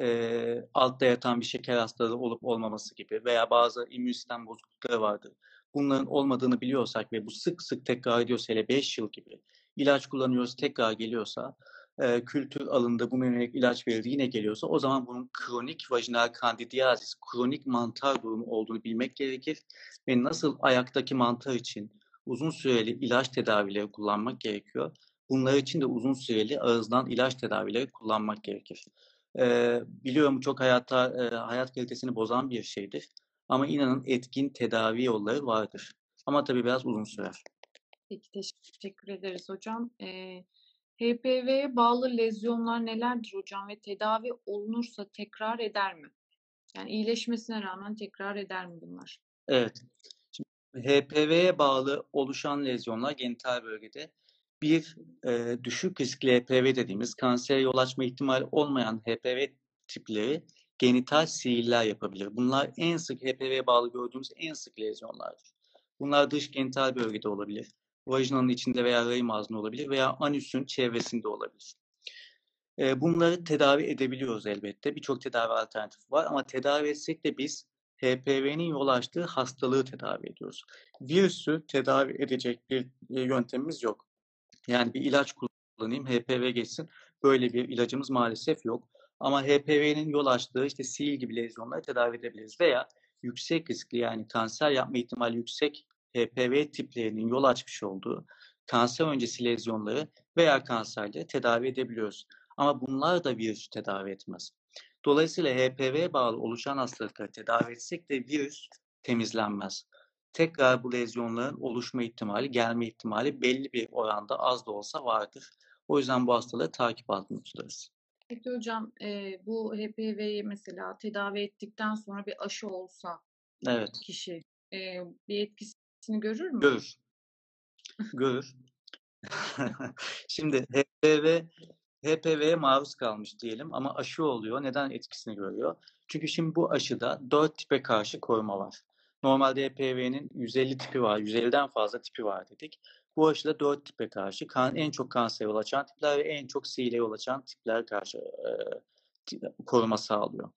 e, altta yatan bir şeker hastalığı olup olmaması gibi veya bazı immün sistem bozuklukları vardır. Bunların olmadığını biliyorsak ve bu sık sık tekrar ediyorsa hele 5 yıl gibi ilaç kullanıyoruz tekrar geliyorsa e, kültür alındı, bu yönelik ilaç verildi yine geliyorsa o zaman bunun kronik vajinal kandidiyazis, kronik mantar durumu olduğunu bilmek gerekir ve nasıl ayaktaki mantar için uzun süreli ilaç tedavileri kullanmak gerekiyor. Bunlar için de uzun süreli ağızdan ilaç tedavileri kullanmak gerekir. E, biliyorum çok hayata e, hayat kalitesini bozan bir şeydir. Ama inanın etkin tedavi yolları vardır. Ama tabii biraz uzun sürer. Peki teşekkür ederiz hocam. Ee, HPV'ye bağlı lezyonlar nelerdir hocam ve tedavi olunursa tekrar eder mi? Yani iyileşmesine rağmen tekrar eder mi bunlar? Evet. Şimdi HPV'ye bağlı oluşan lezyonlar genital bölgede bir e, düşük riskli HPV dediğimiz kansere yol açma ihtimali olmayan HPV tipleri genital sihirler yapabilir. Bunlar en sık HPV'ye bağlı gördüğümüz en sık lezyonlardır. Bunlar dış genital bölgede olabilir. Vajinanın içinde veya rahim ağzında olabilir veya anüsün çevresinde olabilir. Bunları tedavi edebiliyoruz elbette. Birçok tedavi alternatifi var ama tedavi etsek de biz HPV'nin yol açtığı hastalığı tedavi ediyoruz. Virüsü tedavi edecek bir yöntemimiz yok. Yani bir ilaç kullanayım, HPV geçsin. Böyle bir ilacımız maalesef yok. Ama HPV'nin yol açtığı işte sil gibi lezyonları tedavi edebiliriz. Veya yüksek riskli yani kanser yapma ihtimali yüksek HPV tiplerinin yol açmış olduğu kanser öncesi lezyonları veya kanserleri tedavi edebiliyoruz. Ama bunlar da virüs tedavi etmez. Dolayısıyla HPV'ye bağlı oluşan hastalıkları tedavi etsek de virüs temizlenmez. Tekrar bu lezyonların oluşma ihtimali, gelme ihtimali belli bir oranda az da olsa vardır. O yüzden bu hastalığı takip altında tutarız. Peki hocam e, bu HPV'yi mesela tedavi ettikten sonra bir aşı olsa Evet. kişi e, bir etkisini görür mü? Görür. Görür. Şimdi HPV HPV'ye maruz kalmış diyelim ama aşı oluyor. Neden etkisini görüyor? Çünkü şimdi bu aşıda 4 tipe karşı koruma var. Normalde HPV'nin 150 tipi var, 150'den fazla tipi var dedik. Bu aşıda dört tipe karşı kan, en çok kanser yol açan tipler ve en çok sihile yol açan tipler karşı e, koruma sağlıyor.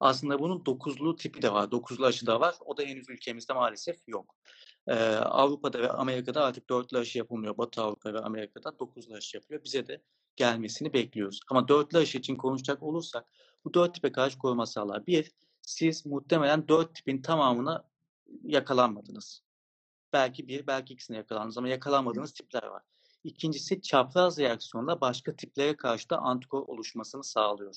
Aslında bunun dokuzlu tipi de var. Dokuzlu aşı da var. O da henüz ülkemizde maalesef yok. Ee, Avrupa'da ve Amerika'da artık dörtlü aşı yapılmıyor. Batı Avrupa ve Amerika'da dokuzlu aşı yapılıyor. Bize de gelmesini bekliyoruz. Ama dörtlü aşı için konuşacak olursak bu dört tipe karşı koruma sağlar. Bir, siz muhtemelen dört tipin tamamına yakalanmadınız. Belki bir, belki ikisine yakalandınız ama yakalanmadığınız tipler var. İkincisi çapraz reaksiyonla başka tiplere karşı da antikor oluşmasını sağlıyor.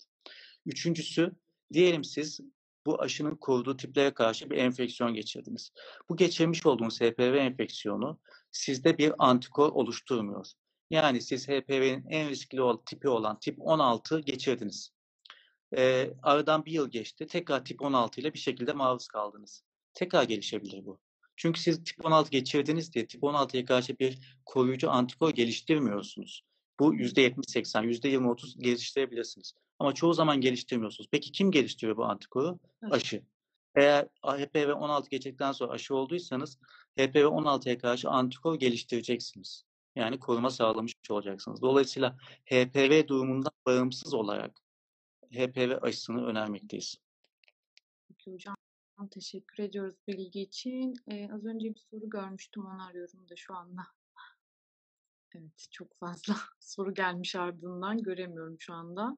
Üçüncüsü diyelim siz bu aşının koruduğu tiplere karşı bir enfeksiyon geçirdiniz. Bu geçirmiş olduğunuz HPV enfeksiyonu sizde bir antikor oluşturmuyor. Yani siz HPV'nin en riskli tipi olan tip 16 geçirdiniz. Ee, aradan bir yıl geçti. Tekrar tip 16 ile bir şekilde maruz kaldınız. Tekrar gelişebilir bu. Çünkü siz tip 16 geçirdiniz diye tip 16'ya karşı bir koruyucu antikor geliştirmiyorsunuz. Bu %70-80, %20-30 geliştirebilirsiniz. Ama çoğu zaman geliştirmiyorsunuz. Peki kim geliştiriyor bu antikoru? Aşı. aşı. Eğer HPV 16 geçirdikten sonra aşı olduysanız HPV 16'ya karşı antikor geliştireceksiniz. Yani koruma sağlamış olacaksınız. Dolayısıyla HPV durumundan bağımsız olarak HPV aşısını önermekteyiz. Peki hocam. Teşekkür ediyoruz bilgi için. Ee, az önce bir soru görmüştüm, onu arıyorum da şu anda. Evet, çok fazla soru gelmiş ardından. Göremiyorum şu anda.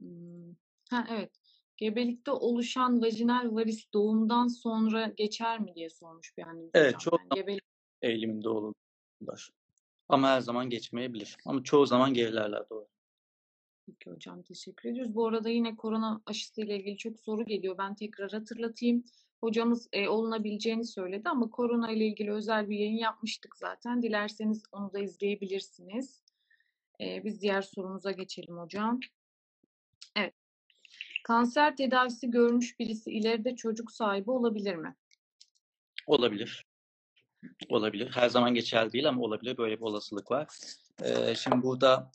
Hmm. Ha, evet. Gebelikte oluşan vajinal varis doğumdan sonra geçer mi diye sormuş bir annemiz Evet, hocam. çoğu Yani gebelik eğiliminde olurlar. Ama her zaman geçmeyebilir. Ama çoğu zaman gerilerler doğru. Peki hocam teşekkür ediyoruz. Bu arada yine korona aşısı ile ilgili çok soru geliyor. Ben tekrar hatırlatayım. Hocamız e, olunabileceğini söyledi ama korona ile ilgili özel bir yayın yapmıştık zaten. Dilerseniz onu da izleyebilirsiniz. E, biz diğer sorumuza geçelim hocam. Evet. Kanser tedavisi görmüş birisi ileride çocuk sahibi olabilir mi? Olabilir. Olabilir. Her zaman geçerli değil ama olabilir. Böyle bir olasılık var. Ee, şimdi burada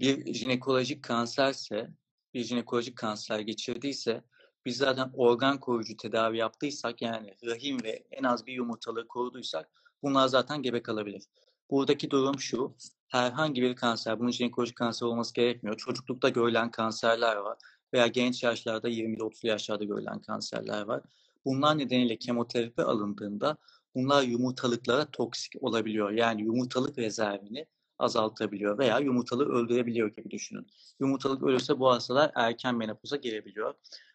bir jinekolojik kanserse, bir jinekolojik kanser geçirdiyse biz zaten organ koruyucu tedavi yaptıysak yani rahim ve en az bir yumurtalığı koruduysak bunlar zaten gebe kalabilir. Buradaki durum şu, herhangi bir kanser, bunun jinekolojik kanser olması gerekmiyor. Çocuklukta görülen kanserler var veya genç yaşlarda 20-30 yaşlarda görülen kanserler var. Bunlar nedeniyle kemoterapi alındığında bunlar yumurtalıklara toksik olabiliyor. Yani yumurtalık rezervini azaltabiliyor veya yumurtalığı öldürebiliyor gibi düşünün. Yumurtalık ölürse bu hastalar erken menopoza girebiliyor.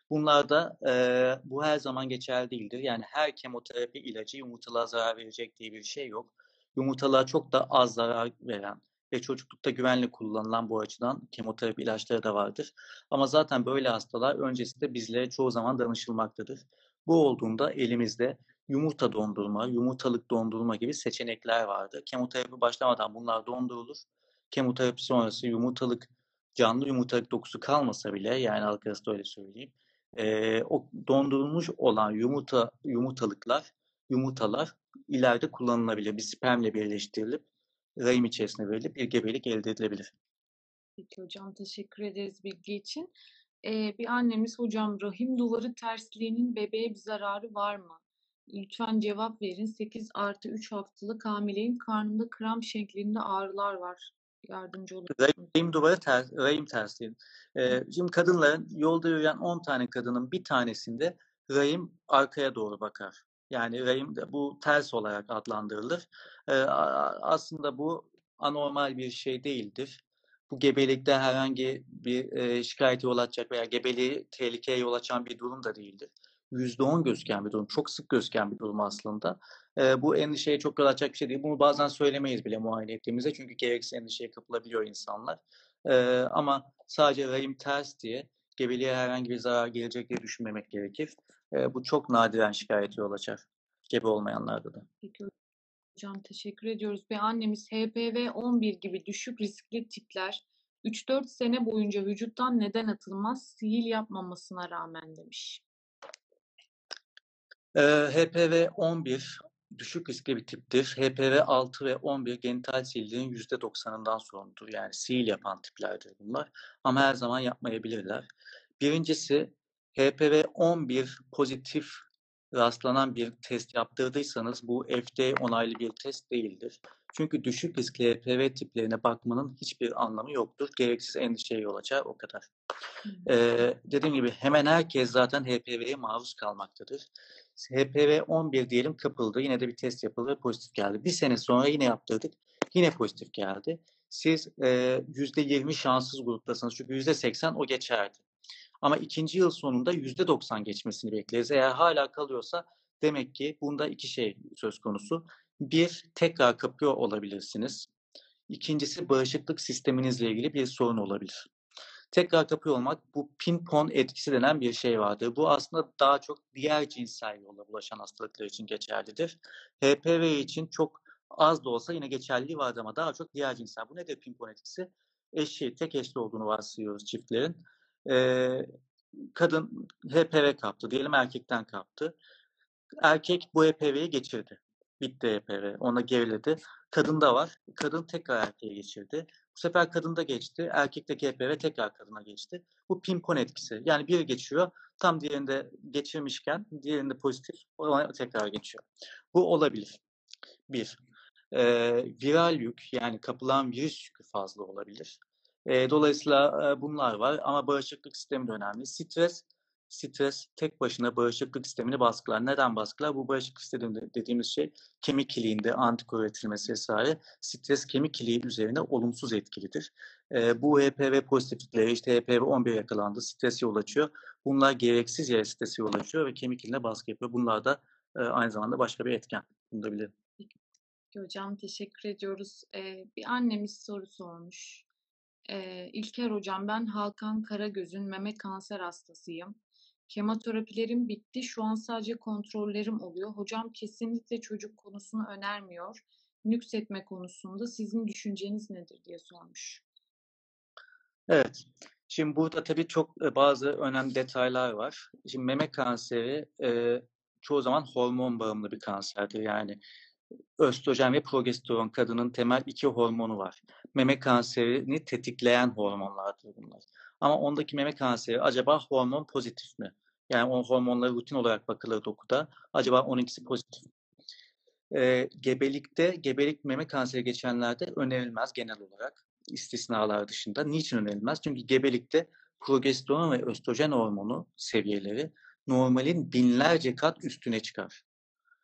Bunlarda e, bu her zaman geçerli değildir. Yani her kemoterapi ilacı yumurtalığa zarar verecek diye bir şey yok. Yumurtalığa çok da az zarar veren ve çocuklukta güvenli kullanılan bu açıdan kemoterapi ilaçları da vardır. Ama zaten böyle hastalar öncesinde bizlere çoğu zaman danışılmaktadır. Bu olduğunda elimizde yumurta dondurma, yumurtalık dondurma gibi seçenekler vardı. Kemoterapi başlamadan bunlar dondurulur. Kemoterapi sonrası yumurtalık, canlı yumurtalık dokusu kalmasa bile yani arasında öyle söyleyeyim. E, o dondurulmuş olan yumurta yumurtalıklar, yumurtalar ileride kullanılabilir. Bir spermle birleştirilip rahim içerisine verilip bir gebelik elde edilebilir. Peki hocam teşekkür ederiz bilgi için. Ee, bir annemiz hocam rahim duvarı tersliğinin bebeğe bir zararı var mı? Lütfen cevap verin. 8 artı 3 haftalık hamileyim. Karnımda kram şeklinde ağrılar var. Yardımcı olur Rahim duvarı ter, rahim tersliği. Ee, şimdi kadınların yolda yürüyen 10 tane kadının bir tanesinde rahim arkaya doğru bakar. Yani rahim bu ters olarak adlandırılır. Ee, aslında bu anormal bir şey değildir. Bu gebelikte herhangi bir e, şikayete yol açacak veya gebeliği tehlikeye yol açan bir durum da değildir. %10 gözüken bir durum. Çok sık gözüken bir durum aslında. E, bu endişeye çok yol açacak bir şey değil. Bunu bazen söylemeyiz bile muayene ettiğimizde. Çünkü gereksiz endişeye kapılabiliyor insanlar. E, ama sadece rahim ters diye gebeliğe herhangi bir zarar gelecek diye düşünmemek gerekir. E, bu çok nadiren şikayete yol açar. Gebe olmayanlarda da. Peki hocam teşekkür ediyoruz. Bir annemiz HPV 11 gibi düşük riskli tipler 3-4 sene boyunca vücuttan neden atılmaz sihir yapmamasına rağmen demiş. Ee, HPV 11 düşük riskli bir tiptir. HPV 6 ve 11 genital sihirlerin %90'ından sorumludur. Yani sihir yapan tiplerdir bunlar. Ama her zaman yapmayabilirler. Birincisi HPV 11 pozitif rastlanan bir test yaptırdıysanız bu FDA onaylı bir test değildir. Çünkü düşük riskli HPV tiplerine bakmanın hiçbir anlamı yoktur. Gereksiz endişeye yol açar o kadar. Ee, dediğim gibi hemen herkes zaten HPV'ye maruz kalmaktadır. HPV 11 diyelim kapıldı. Yine de bir test yapıldı pozitif geldi. Bir sene sonra yine yaptırdık. Yine pozitif geldi. Siz e, %20 şanssız gruptasınız. Çünkü %80 o geçerdi. Ama ikinci yıl sonunda %90 geçmesini bekleriz. Eğer hala kalıyorsa demek ki bunda iki şey söz konusu. Bir, tekrar kapıyor olabilirsiniz. İkincisi bağışıklık sisteminizle ilgili bir sorun olabilir. Tekrar kapıyor olmak bu pimpon etkisi denen bir şey vardır. Bu aslında daha çok diğer cinsel yolla bulaşan hastalıklar için geçerlidir. HPV için çok az da olsa yine geçerliliği vardır ama daha çok diğer cinsel. Bu nedir pimpon etkisi? Eşi, tek eşli olduğunu varsayıyoruz çiftlerin. Ee, kadın HPV kaptı, diyelim erkekten kaptı. Erkek bu HPV'yi geçirdi. Bitti HPV, ona geriledi. Kadında var. Kadın tekrar erkeğe geçirdi. Bu sefer kadında geçti. Erkekteki HPV tekrar kadına geçti. Bu pimpon etkisi. Yani biri geçiyor. Tam diğerinde geçirmişken diğerinde pozitif. Ona tekrar geçiyor. Bu olabilir. Bir. E, viral yük yani kapılan virüs yükü fazla olabilir. E, dolayısıyla e, bunlar var ama bağışıklık sistemi de önemli. Stres stres tek başına bağışıklık sistemini baskılar. Neden baskılar? Bu bağışıklık sistemi dediğimiz şey kemik iliğinde antikor üretilmesi vesaire. Stres kemik iliği üzerine olumsuz etkilidir. E, bu HPV pozitiflikleri işte HPV 11 yakalandı, stres yol açıyor. Bunlar gereksiz yere stres yol açıyor ve kemik iliğine baskı yapıyor. Bunlar da e, aynı zamanda başka bir etken. Bunu da bilelim. Hocam teşekkür ediyoruz. Ee, bir annemiz soru sormuş. Ee, İlker hocam ben Hakan Karagöz'ün meme kanser hastasıyım. Kemoterapilerim bitti. Şu an sadece kontrollerim oluyor. Hocam kesinlikle çocuk konusunu önermiyor. Nüksetme konusunda sizin düşünceniz nedir diye sormuş. Evet. Şimdi burada tabii çok e, bazı önemli detaylar var. Şimdi meme kanseri e, çoğu zaman hormon bağımlı bir kanserdir. Yani östrojen ve progesteron kadının temel iki hormonu var. Meme kanserini tetikleyen hormonlardır bunlar. Ama ondaki meme kanseri acaba hormon pozitif mi? Yani o hormonlara rutin olarak bakılır dokuda. Acaba onunkisi pozitif mi? E, gebelikte, gebelik meme kanseri geçenlerde önerilmez genel olarak istisnalar dışında. Niçin önerilmez? Çünkü gebelikte progesteron ve östrojen hormonu seviyeleri normalin binlerce kat üstüne çıkar.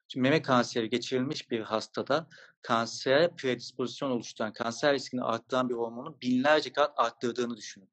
Şimdi meme kanseri geçirilmiş bir hastada kansere predispozisyon oluşturan, kanser riskini arttıran bir hormonun binlerce kat arttırdığını düşünün.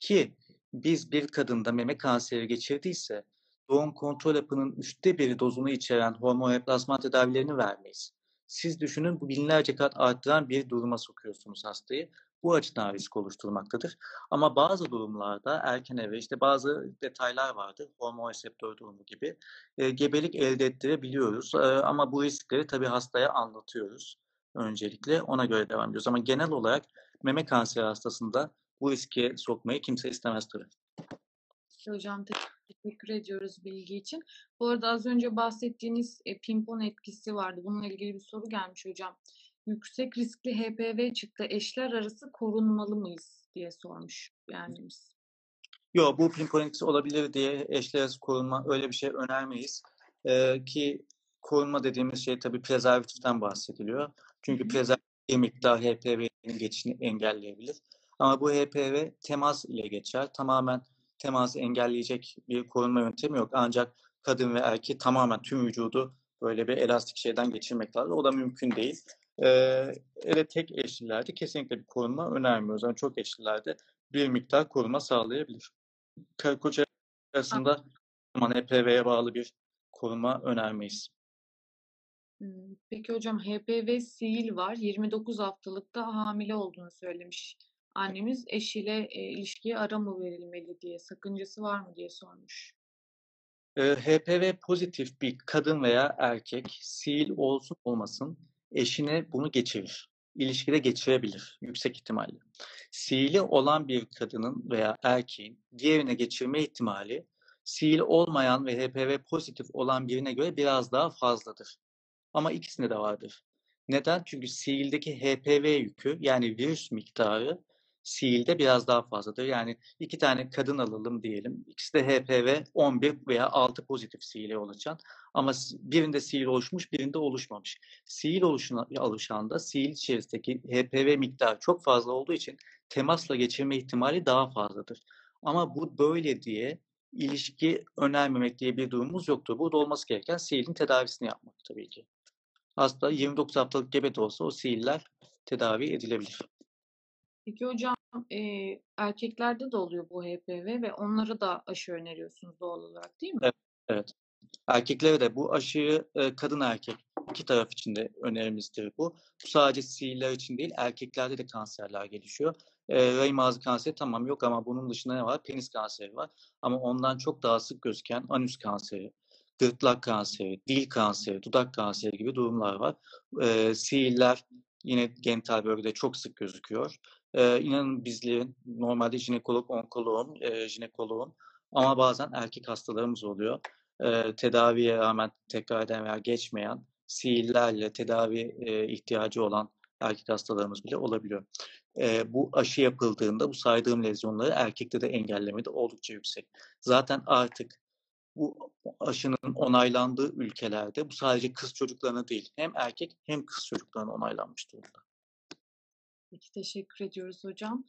Ki biz bir kadında meme kanseri geçirdiyse doğum kontrol hapının üçte biri dozunu içeren hormon replasman tedavilerini vermeyiz. Siz düşünün bu binlerce kat arttıran bir duruma sokuyorsunuz hastayı. Bu açıdan risk oluşturmaktadır. Ama bazı durumlarda erken eve işte bazı detaylar vardır. Hormon reseptör durumu gibi. E, gebelik elde ettirebiliyoruz. E, ama bu riskleri tabii hastaya anlatıyoruz öncelikle. Ona göre devam ediyoruz. Ama genel olarak meme kanseri hastasında bu riske sokmayı kimse istemez tabii. Hocam teşekkür ediyoruz bilgi için. Bu arada az önce bahsettiğiniz e, pimpon etkisi vardı. Bununla ilgili bir soru gelmiş hocam. Yüksek riskli HPV çıktı. Eşler arası korunmalı mıyız diye sormuş biz. Yok bu pimpon etkisi olabilir diye eşler arası korunma öyle bir şey önermeyiz. Ee, ki korunma dediğimiz şey tabii prezervatiften bahsediliyor. Çünkü prezervatif bir miktar HPV'nin geçişini engelleyebilir. Ama bu HPV temas ile geçer. Tamamen teması engelleyecek bir korunma yöntemi yok. Ancak kadın ve erkek tamamen tüm vücudu böyle bir elastik şeyden geçirmek lazım. O da mümkün değil. Ee, evet tek eşlilerde kesinlikle bir korunma önermiyoruz. Yani çok eşlilerde bir miktar koruma sağlayabilir. Karı koca arasında zaman HPV'ye bağlı bir koruma önermeyiz. Peki hocam HPV sil var. 29 haftalıkta hamile olduğunu söylemiş annemiz eşiyle e, ilişkiye ara mı verilmeli diye sakıncası var mı diye sormuş. HPV pozitif bir kadın veya erkek sil olsun olmasın eşine bunu geçirir. İlişkide geçirebilir yüksek ihtimalle. Sihili olan bir kadının veya erkeğin diğerine geçirme ihtimali sihili olmayan ve HPV pozitif olan birine göre biraz daha fazladır. Ama ikisinde de vardır. Neden? Çünkü sihildeki HPV yükü yani virüs miktarı Siil'de biraz daha fazladır. Yani iki tane kadın alalım diyelim. İkisi de HPV 11 veya 6 pozitif Siil'e oluşan. Ama birinde Siil oluşmuş, birinde oluşmamış. Siil oluşuna, oluşanda Siil içerisindeki HPV miktarı çok fazla olduğu için temasla geçirme ihtimali daha fazladır. Ama bu böyle diye ilişki önermemek diye bir durumumuz yoktur. Burada olması gereken Siil'in tedavisini yapmak tabii ki. Hasta 29 haftalık gebe de olsa o Siil'ler tedavi edilebilir. Peki hocam e, erkeklerde de oluyor bu HPV ve onlara da aşı öneriyorsunuz doğal olarak değil mi? Evet. evet. Erkeklere de bu aşıyı e, kadın erkek iki taraf için de önerimizdir bu. Bu sadece sihirler için değil erkeklerde de kanserler gelişiyor. E, rahim ağzı kanseri tamam yok ama bunun dışında ne var? Penis kanseri var. Ama ondan çok daha sık gözüken anüs kanseri, gırtlak kanseri, dil kanseri, dudak kanseri gibi durumlar var. E, sihirler yine genital bölgede çok sık gözüküyor. E, inanın bizlerin normalde jinekolog, onkoloğum, e, jinekoloğum ama bazen erkek hastalarımız oluyor. E, tedaviye rağmen tekrar eden veya geçmeyen siillerle tedavi e, ihtiyacı olan erkek hastalarımız bile olabiliyor. E, bu aşı yapıldığında bu saydığım lezyonları erkekte de engellemede oldukça yüksek. Zaten artık bu aşının onaylandığı ülkelerde bu sadece kız çocuklarına değil hem erkek hem kız çocuklarına onaylanmış durumda. Peki teşekkür ediyoruz hocam.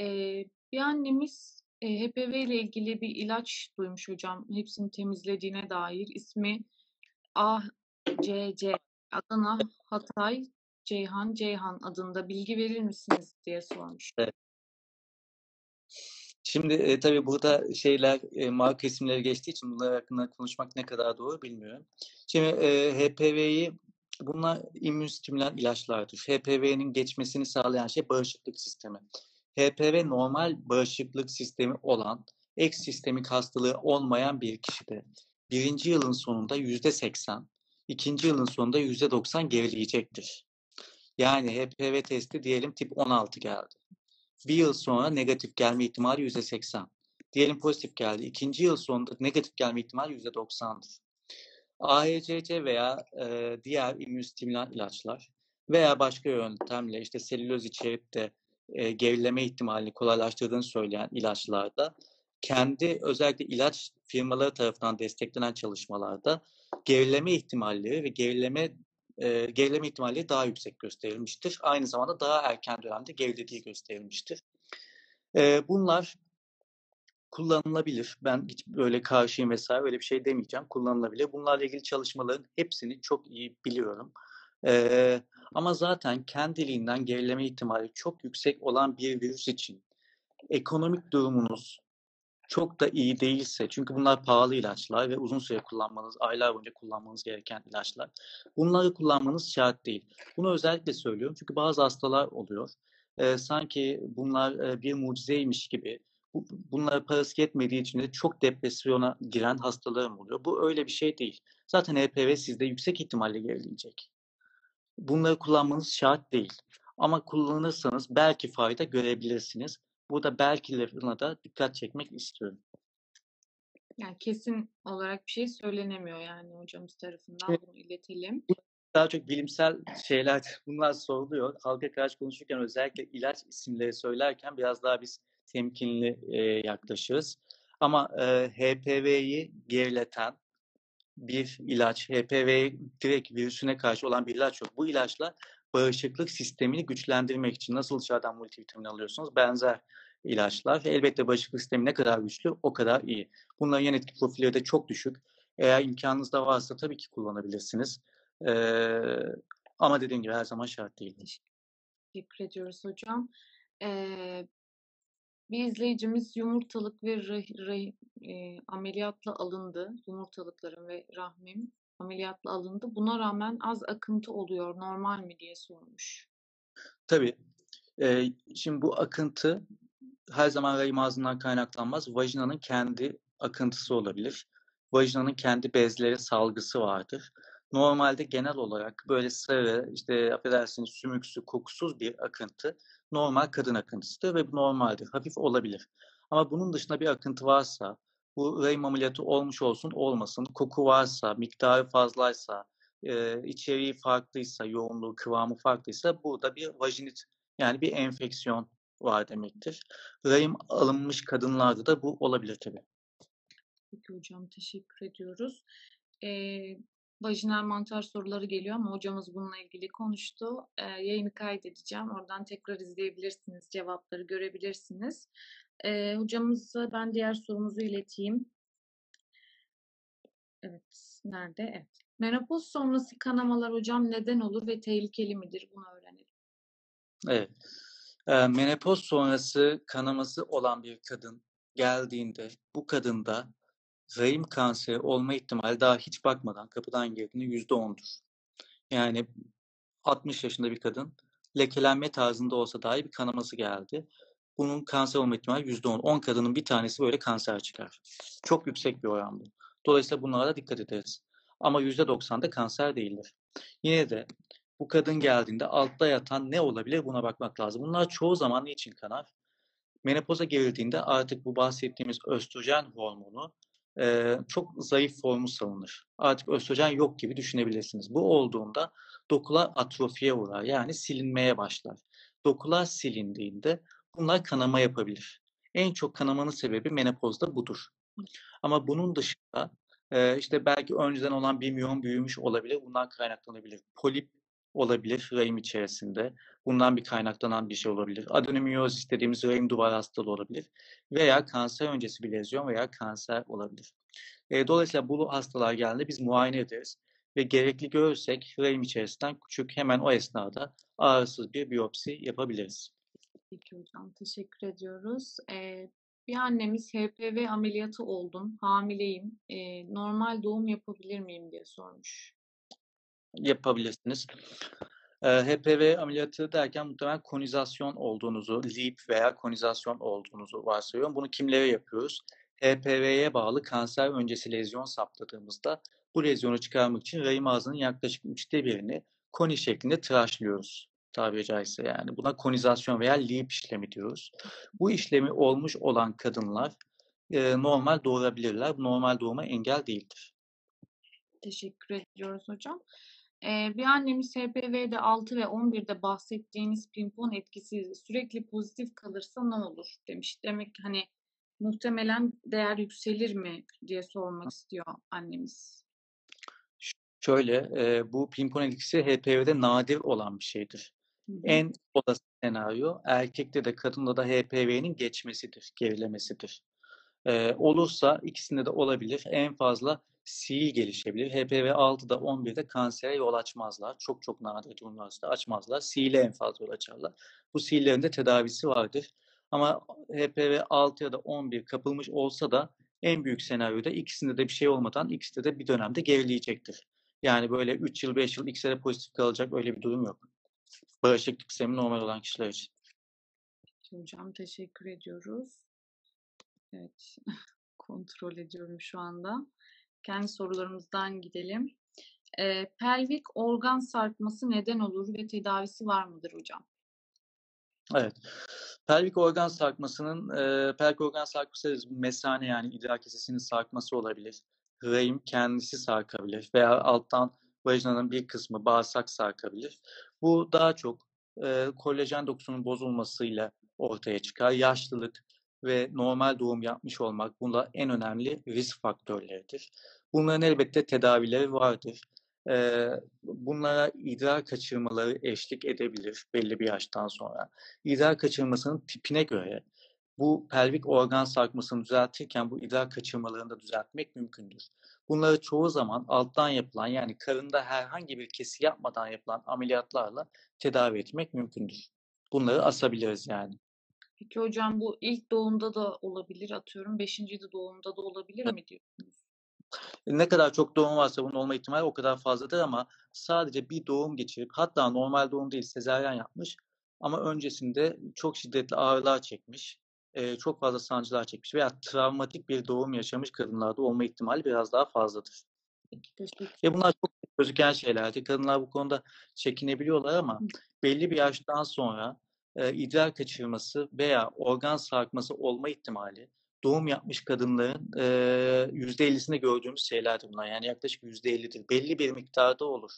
Ee, bir annemiz e, HPV ile ilgili bir ilaç duymuş hocam. Hepsini temizlediğine dair. ismi ACC Adana Hatay Ceyhan Ceyhan adında bilgi verir misiniz diye sormuş. Evet. Şimdi e, tabii burada şeyler e, marka isimleri geçtiği için bunlar hakkında konuşmak ne kadar doğru bilmiyorum. Şimdi e, HPV'yi bunlar immün stimülen ilaçlardır. HPV'nin geçmesini sağlayan şey bağışıklık sistemi. HPV normal bağışıklık sistemi olan, ek sistemik hastalığı olmayan bir kişide birinci yılın sonunda yüzde seksen, ikinci yılın sonunda yüzde doksan gerileyecektir. Yani HPV testi diyelim tip 16 geldi. Bir yıl sonra negatif gelme ihtimali yüzde seksen. Diyelim pozitif geldi. İkinci yıl sonunda negatif gelme ihtimali yüzde doksandır. AHCC veya e, diğer immünostimulan ilaçlar veya başka yöntemle işte selüloz içerip de e, gerileme ihtimalini kolaylaştırdığını söyleyen ilaçlarda kendi özellikle ilaç firmaları tarafından desteklenen çalışmalarda gerileme ihtimalleri ve gerileme e, gerileme ihtimalleri daha yüksek gösterilmiştir. Aynı zamanda daha erken dönemde gerilediği gösterilmiştir. E, bunlar kullanılabilir. Ben hiç böyle karşıyım vesaire öyle bir şey demeyeceğim. Kullanılabilir. Bunlarla ilgili çalışmaların hepsini çok iyi biliyorum. Ee, ama zaten kendiliğinden gerileme ihtimali çok yüksek olan bir virüs için ekonomik durumunuz çok da iyi değilse, çünkü bunlar pahalı ilaçlar ve uzun süre kullanmanız, aylar boyunca kullanmanız gereken ilaçlar. Bunları kullanmanız şart değil. Bunu özellikle söylüyorum çünkü bazı hastalar oluyor. Ee, sanki bunlar e, bir mucizeymiş gibi bunlara parası yetmediği için de çok depresyona giren hastalarım oluyor. Bu öyle bir şey değil. Zaten HPV sizde yüksek ihtimalle gerileyecek. Bunları kullanmanız şart değil. Ama kullanırsanız belki fayda görebilirsiniz. Burada belkilerine da dikkat çekmek istiyorum. Yani kesin olarak bir şey söylenemiyor yani hocamız tarafından evet. bunu iletelim. Daha çok bilimsel şeyler bunlar soruluyor. Halka karşı konuşurken özellikle ilaç isimleri söylerken biraz daha biz temkinli e, yaklaşırız. Ama e, HPV'yi gerileten bir ilaç, HPV direkt virüsüne karşı olan bir ilaç yok. Bu ilaçla bağışıklık sistemini güçlendirmek için nasıl dışarıdan multivitamin alıyorsunuz benzer ilaçlar. Elbette bağışıklık sistemi ne kadar güçlü o kadar iyi. Bunların yan etki profilleri de çok düşük. Eğer imkanınız da varsa tabii ki kullanabilirsiniz. Ee, ama dediğim gibi her zaman şart değil. Teşekkür ediyoruz hocam. Ee, bir izleyicimiz yumurtalık ve rah, rah, e, ameliyatla alındı. Yumurtalıklarım ve rahmim ameliyatla alındı. Buna rağmen az akıntı oluyor. Normal mi diye sormuş. Tabii. Ee, şimdi bu akıntı her zaman rahim ağzından kaynaklanmaz. Vajinanın kendi akıntısı olabilir. Vajinanın kendi bezleri salgısı vardır. Normalde genel olarak böyle sarı, işte affedersiniz sümüksü, kokusuz bir akıntı normal kadın akıntısıdır ve bu normaldir. Hafif olabilir. Ama bunun dışında bir akıntı varsa, bu rahim ameliyatı olmuş olsun olmasın, koku varsa, miktarı fazlaysa, e, içeriği farklıysa, yoğunluğu, kıvamı farklıysa burada bir vajinit yani bir enfeksiyon var demektir. Rahim alınmış kadınlarda da bu olabilir tabii. Peki hocam teşekkür ediyoruz. Ee, vajinal mantar soruları geliyor ama hocamız bununla ilgili konuştu. Ee, yayını kaydedeceğim. Oradan tekrar izleyebilirsiniz. Cevapları görebilirsiniz. Ee, hocamıza ben diğer sorumuzu ileteyim. Evet. Nerede? Evet. Menopoz sonrası kanamalar hocam neden olur ve tehlikeli midir? Bunu öğrenelim. Evet. E, menopoz sonrası kanaması olan bir kadın geldiğinde bu kadında rahim kanseri olma ihtimali daha hiç bakmadan kapıdan girdiğinde yüzde ondur. Yani 60 yaşında bir kadın lekelenme tarzında olsa dahi bir kanaması geldi. Bunun kanser olma ihtimali yüzde on. 10 kadının bir tanesi böyle kanser çıkar. Çok yüksek bir oran bu. Dolayısıyla bunlara da dikkat ederiz. Ama yüzde doksan kanser değildir. Yine de bu kadın geldiğinde altta yatan ne olabilir buna bakmak lazım. Bunlar çoğu zaman niçin kanar? Menopoza girildiğinde artık bu bahsettiğimiz östrojen hormonu e, çok zayıf formu salınır. Artık östrojen yok gibi düşünebilirsiniz. Bu olduğunda dokular atrofiye uğrar yani silinmeye başlar. Dokular silindiğinde bunlar kanama yapabilir. En çok kanamanın sebebi menopozda budur. Ama bunun dışında e, işte belki önceden olan bir miyon büyümüş olabilir. Bundan kaynaklanabilir. Polip olabilir rahim içerisinde. Bundan bir kaynaklanan bir şey olabilir. Adenomiyozis dediğimiz rahim duvar hastalığı olabilir. Veya kanser öncesi bir lezyon veya kanser olabilir. E, dolayısıyla bu hastalar geldiğinde biz muayene ederiz. Ve gerekli görürsek rahim içerisinden küçük hemen o esnada ağrısız bir biyopsi yapabiliriz. Peki hocam teşekkür ediyoruz. Ee, bir annemiz HPV ameliyatı oldum, hamileyim. Ee, normal doğum yapabilir miyim diye sormuş yapabilirsiniz. HPV ameliyatı derken muhtemelen konizasyon olduğunuzu, LEEP veya konizasyon olduğunuzu varsayıyorum. Bunu kimlere yapıyoruz? HPV'ye bağlı kanser öncesi lezyon saptadığımızda bu lezyonu çıkarmak için rahim ağzının yaklaşık üçte birini koni şeklinde tıraşlıyoruz tabiri caizse yani. Buna konizasyon veya LEEP işlemi diyoruz. Bu işlemi olmuş olan kadınlar e, normal doğurabilirler. Normal doğuma engel değildir. Teşekkür ediyoruz hocam. Bir annemiz HPV'de 6 ve 11'de bahsettiğiniz pimpon etkisi sürekli pozitif kalırsa ne olur demiş. Demek ki hani muhtemelen değer yükselir mi diye sormak istiyor annemiz. Şöyle, bu pimpon etkisi HPV'de nadir olan bir şeydir. Hı hı. En olası senaryo erkekte de kadında da HPV'nin geçmesidir, gerilemesidir. Eee, olursa ikisinde de olabilir. En fazla siil gelişebilir. HPV 6'da 11'de kansere yol açmazlar. Çok çok nadir durumlarda açmazlar. Siile en fazla yol açarlar. Bu siillerin de tedavisi vardır. Ama HPV 6 ya da 11 kapılmış olsa da en büyük senaryoda ikisinde de bir şey olmadan ikisi de bir dönemde gerileyecektir. Yani böyle 3 yıl 5 yıl ikisi de pozitif kalacak öyle bir durum yok. Bağışıklık sistemi normal olan kişiler için. Hocam teşekkür ediyoruz. Evet, kontrol ediyorum şu anda. Kendi sorularımızdan gidelim. Eee, pelvik organ sarkması neden olur ve tedavisi var mıdır hocam? Evet. Pelvik organ sarkmasının, eee, pelvik organ sarkması. Mesane yani idrar kesesinin sarkması olabilir. Rahim kendisi sarkabilir veya alttan vajinanın bir kısmı bağırsak sarkabilir. Bu daha çok eee, kolajen dokusunun bozulmasıyla ortaya çıkar. Yaşlılık ve normal doğum yapmış olmak bunlar en önemli risk faktörleridir. Bunların elbette tedavileri vardır. Eee, bunlara idrar kaçırmaları eşlik edebilir belli bir yaştan sonra. İdrar kaçırmasının tipine göre bu pelvik organ sarkmasını düzeltirken bu idrar kaçırmalarını da düzeltmek mümkündür. Bunları çoğu zaman alttan yapılan yani karında herhangi bir kesi yapmadan yapılan ameliyatlarla tedavi etmek mümkündür. Bunları asabiliriz yani. Peki hocam bu ilk doğumda da olabilir atıyorum 5. doğumda da olabilir mi diyorsunuz? Ne kadar çok doğum varsa bunun olma ihtimali o kadar fazladır ama sadece bir doğum geçirip hatta normal doğum değil sezaryen yapmış ama öncesinde çok şiddetli ağrılar çekmiş, eee, çok fazla sancılar çekmiş veya travmatik bir doğum yaşamış kadınlarda olma ihtimali biraz daha fazladır. Ve bunlar çok gözüken şeylerdir. Kadınlar bu konuda çekinebiliyorlar ama belli bir yaştan sonra, eee, idrar kaçırması veya organ sarkması olma ihtimali doğum yapmış kadınların, eee, %50'sinde gördüğümüz şeylerdir bunlar. Yani yaklaşık %50'dir. Belli bir miktarda olur.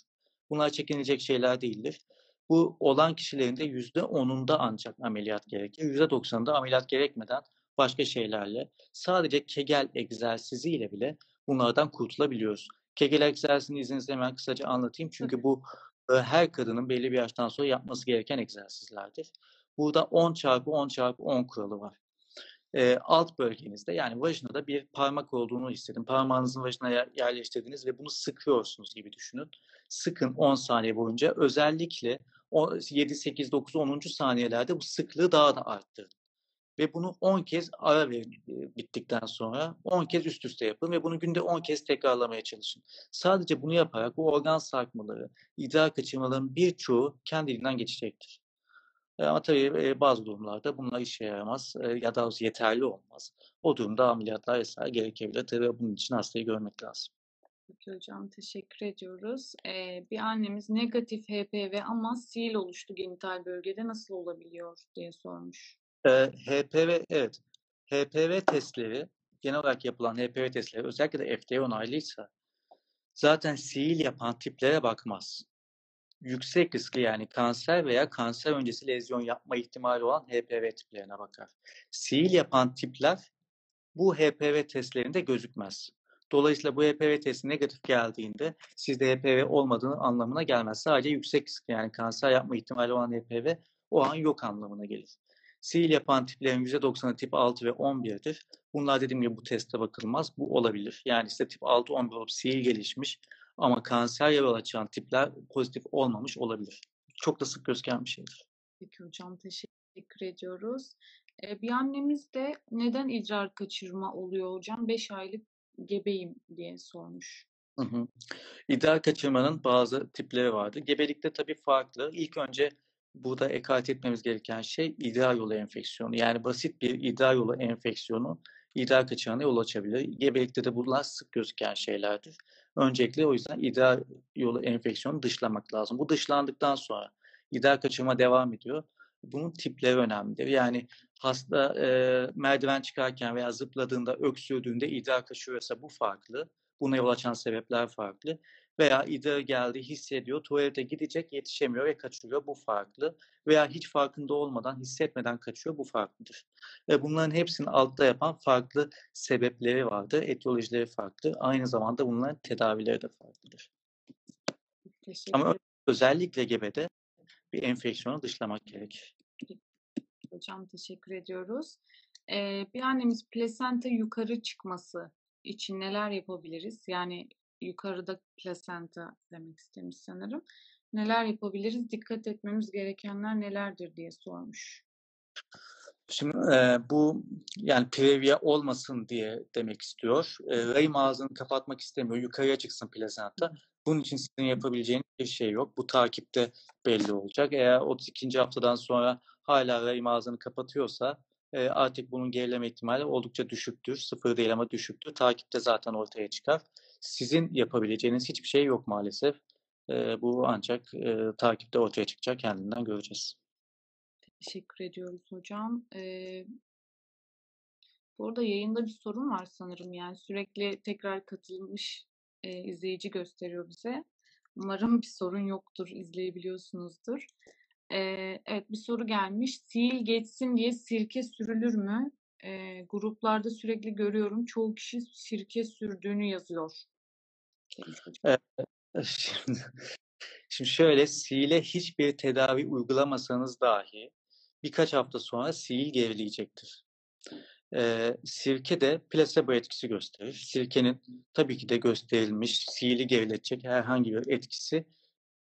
Bunlar çekinilecek şeyler değildir. Bu olan kişilerin de %10'unda ancak ameliyat gerekir. %90'ında ameliyat gerekmeden başka şeylerle sadece Kegel egzersiziyle bile bunlardan kurtulabiliyoruz. Kegel egzersizini izninizle hemen kısaca anlatayım. Çünkü bu, her kadının belli bir yaştan sonra yapması gereken egzersizlerdir. Burada 10 çarpı 10 çarpı 10 kuralı var. Eee, alt bölgenizde yani vajinada bir parmak olduğunu hissedin. Parmağınızı vajinaya yerleştirdiniz ve bunu sıkıyorsunuz gibi düşünün. Sıkın 10 saniye boyunca. Özellikle o 7, 8, 9, 10'uncu saniyelerde bu sıklığı daha da arttırın. Ve bunu 10 kez ara verin eee, bittikten sonra. 10 kez üst üste yapın ve bunu günde 10 kez tekrarlamaya çalışın. Sadece bunu yaparak bu organ sarkmaları, idrar kaçırmalarının birçoğu kendiliğinden geçecektir. Eee, ama tabii, eee, bazı durumlarda bunlar işe yaramaz, ya doğrusu yeterli olmaz. O durumda ameliyatlar vs. gerekebilir. Tabii bunun için hastayı görmek lazım. Peki hocam, teşekkür ediyoruz. Eee, bir annemiz negatif HPV ama sil oluştu genital bölgede nasıl olabiliyor diye sormuş. Eee, HPV evet. HPV testleri, genel olarak yapılan HPV testleri özellikle de FDA onaylıysa zaten siil yapan tiplere bakmaz. Yüksek riskli yani kanser veya kanser öncesi lezyon yapma ihtimali olan HPV tiplerine bakar. Siil yapan tipler bu HPV testlerinde gözükmez. Dolayısıyla bu HPV testi negatif geldiğinde sizde HPV olmadığını anlamına gelmez. Sadece yüksek riskli yani kanser yapma ihtimali olan HPV o an yok anlamına gelir. Siil yapan tiplerin %90'ı tip 6 ve 11'dir. Bunlar dediğim gibi bu teste bakılmaz. Bu olabilir. Yani size tip 6, 11 olup siil gelişmiş ama kanser yol açan tipler pozitif olmamış olabilir. Çok da sık gözüken bir şeydir. Peki hocam, teşekkür ediyoruz. Eee, bir annemiz de neden idrar kaçırma oluyor hocam? 5 aylık gebeyim diye sormuş. Hı hı. İdrar kaçırmanın bazı tipleri vardır. Gebelikte tabii farklı. İlk önce burada ekart etmemiz gereken şey idrar yolu enfeksiyonu. Yani basit bir idrar yolu enfeksiyonu idrar kaçırmana yol açabilir. Gebelikte de bunlar sık gözüken şeylerdir. Öncelikle o yüzden idrar yolu enfeksiyonu dışlamak lazım. Bu dışlandıktan sonra idrar kaçırma devam ediyor. Bunun tipleri önemlidir. Yani hasta, eee, merdiven çıkarken veya zıpladığında, öksürdüğünde idrar kaçırıyorsa bu farklı. Buna yol açan sebepler farklı. Veya idrar geldi, hissediyor, tuvalete gidecek, yetişemiyor ve kaçırıyor. Bu farklı. Veya hiç farkında olmadan, hissetmeden kaçıyor. Bu farklıdır. Ve bunların hepsini altta yapan farklı sebepleri vardır. Etiyolojileri farklı. Aynı zamanda bunların tedavileri de farklıdır. Teşekkür Ama özellikle gebede bir enfeksiyonu dışlamak gerekir. Hocam teşekkür ediyoruz. Ee, bir annemiz plasenta yukarı çıkması için neler yapabiliriz? Yani yukarıda plasenta demek istemiş sanırım. Neler yapabiliriz? Dikkat etmemiz gerekenler nelerdir diye sormuş. Şimdi e, bu yani previa olmasın diye demek istiyor. E, rahim ağzını kapatmak istemiyor. Yukarıya çıksın plasenta. Bunun için sizin yapabileceğiniz bir şey yok. Bu takipte belli olacak. Eğer 32. haftadan sonra hala rahim ağzını kapatıyorsa e, artık bunun gerileme ihtimali oldukça düşüktür. Sıfır değil ama düşüktür. Takipte zaten ortaya çıkar. Sizin yapabileceğiniz hiçbir şey yok maalesef. E, bu ancak e, takipte ortaya çıkacak. Kendinden göreceğiz. Teşekkür ediyoruz hocam. Ee, bu yayında bir sorun var sanırım. Yani sürekli tekrar katılmış e, izleyici gösteriyor bize. Umarım bir sorun yoktur, izleyebiliyorsunuzdur. Ee, evet bir soru gelmiş. Sil geçsin diye sirke sürülür mü? Ee, gruplarda sürekli görüyorum. Çoğu kişi sirke sürdüğünü yazıyor. Evet. Şimdi, şimdi şöyle sihile hiçbir tedavi uygulamasanız dahi birkaç hafta sonra sihil gerileyecektir. Ee, sirke de plasebo etkisi gösterir. Sirkenin tabii ki de gösterilmiş sihili geriletecek herhangi bir etkisi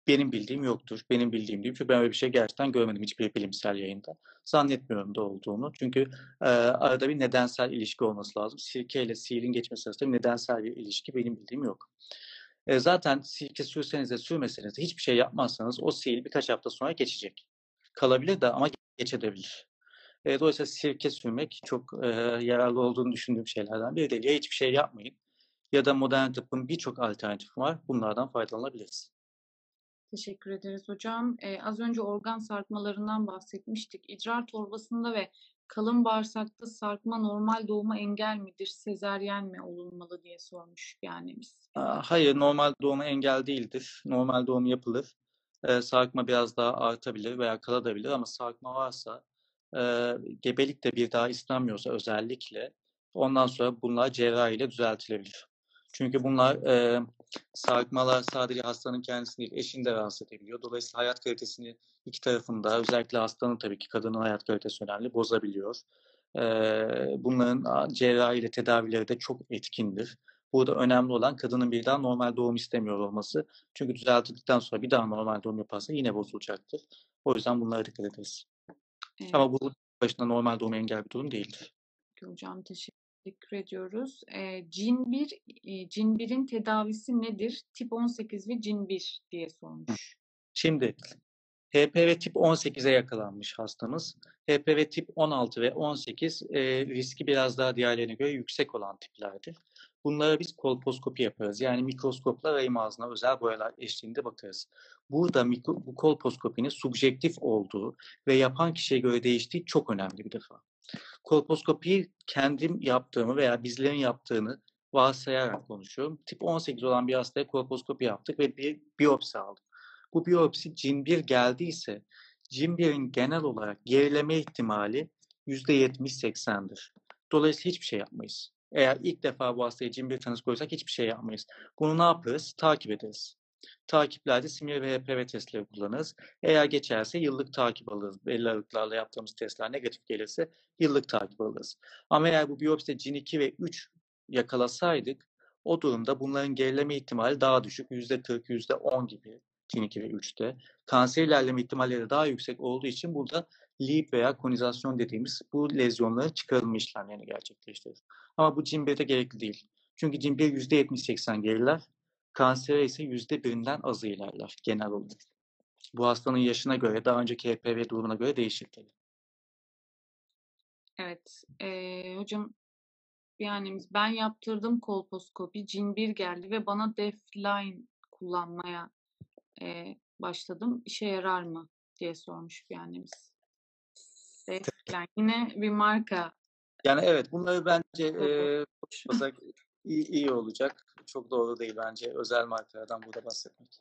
benim bildiğim yoktur. Benim bildiğim değil. Çünkü ben öyle bir şey gerçekten görmedim hiçbir bilimsel yayında. Zannetmiyorum da olduğunu. Çünkü e, arada bir nedensel ilişki olması lazım. Sirke ile sihilin geçmesi arasında bir nedensel bir ilişki benim bildiğim yok. E, zaten sirke sürseniz de sürmeseniz de hiçbir şey yapmazsanız o sihil birkaç hafta sonra geçecek. Kalabilir de ama geçebilir. E, dolayısıyla sirke sürmek çok e, yararlı olduğunu düşündüğüm şeylerden biri değil. Ya hiçbir şey yapmayın ya da modern tıbbın birçok alternatifi var. Bunlardan faydalanabiliriz. Teşekkür ederiz hocam. Ee, az önce organ sarkmalarından bahsetmiştik. İdrar torbasında ve kalın bağırsakta sarkma normal doğuma engel midir? Sezeryen mi olunmalı diye sormuş bir annemiz. Hayır, normal doğuma engel değildir. Normal doğum yapılır. Ee, sarkma biraz daha artabilir veya kalabilir ama sarkma varsa e, gebelik de bir daha istenmiyorsa özellikle ondan sonra bunlar cerrahi ile düzeltilebilir. Çünkü bunlar e, sarkmalar sadece hastanın kendisini değil, eşini de rahatsız edebiliyor. Dolayısıyla hayat kalitesini iki tarafında, özellikle hastanın tabii ki kadının hayat kalitesi önemli, bozabiliyor. E, bunların cerrahi tedavileri de çok etkindir. Burada önemli olan kadının bir daha normal doğum istemiyor olması. Çünkü düzeltildikten sonra bir daha normal doğum yaparsa yine bozulacaktır. O yüzden bunlara dikkat ederiz. Evet. Ama bu başına normal doğum engel bir durum değildir. Hocam teşekkür Teşekkür ediyoruz. E, cin 1, e, cin 1'in tedavisi nedir? Tip 18 ve cin 1 diye sormuş. Şimdi HPV tip 18'e yakalanmış hastamız. HPV tip 16 ve 18 e, riski biraz daha diğerlerine göre yüksek olan tiplerdir. Bunlara biz kolposkopi yaparız. Yani mikroskopla rahim ağzına özel boyalar eşliğinde bakarız. Burada mikro, bu kolposkopinin subjektif olduğu ve yapan kişiye göre değiştiği çok önemli bir defa kolposkopiyi kendim yaptığımı veya bizlerin yaptığını varsayarak konuşuyorum. Tip 18 olan bir hastaya kolposkopi yaptık ve bir biyopsi aldık. Bu biyopsi CIN1 geldiyse CIN1'in genel olarak gerileme ihtimali %70-80'dir. Dolayısıyla hiçbir şey yapmayız. Eğer ilk defa bu hastaya CIN1 tanısı koysak hiçbir şey yapmayız. Bunu ne yaparız? Takip ederiz takiplerde simir ve HPV testleri kullanırız. Eğer geçerse yıllık takip alırız. Belli aralıklarla yaptığımız testler negatif gelirse yıllık takip alırız. Ama eğer bu biyopside cin 2 ve 3 yakalasaydık o durumda bunların gerileme ihtimali daha düşük. %40, %10 gibi cin 2 ve 3'te. Kanser ilerleme ihtimalleri daha yüksek olduğu için burada LEAP veya konizasyon dediğimiz bu lezyonların çıkarılma işlemlerini gerçekleştiririz. Ama bu cin 1'de gerekli değil. Çünkü cin 1 %70-80 geriler. Kansere ise yüzde birinden azı ilerler genel olarak. Bu hastanın yaşına göre, daha önceki HPV durumuna göre değişir tabii. Evet. E, hocam annemiz ben yaptırdım kolposkopi. Cin bir geldi ve bana Defline kullanmaya e, başladım. İşe yarar mı diye sormuş bir annemiz. Defline yine bir marka. Yani evet bunları bence e, iyi, iyi olacak. Çok doğru değil bence özel markalardan burada bahsetmek.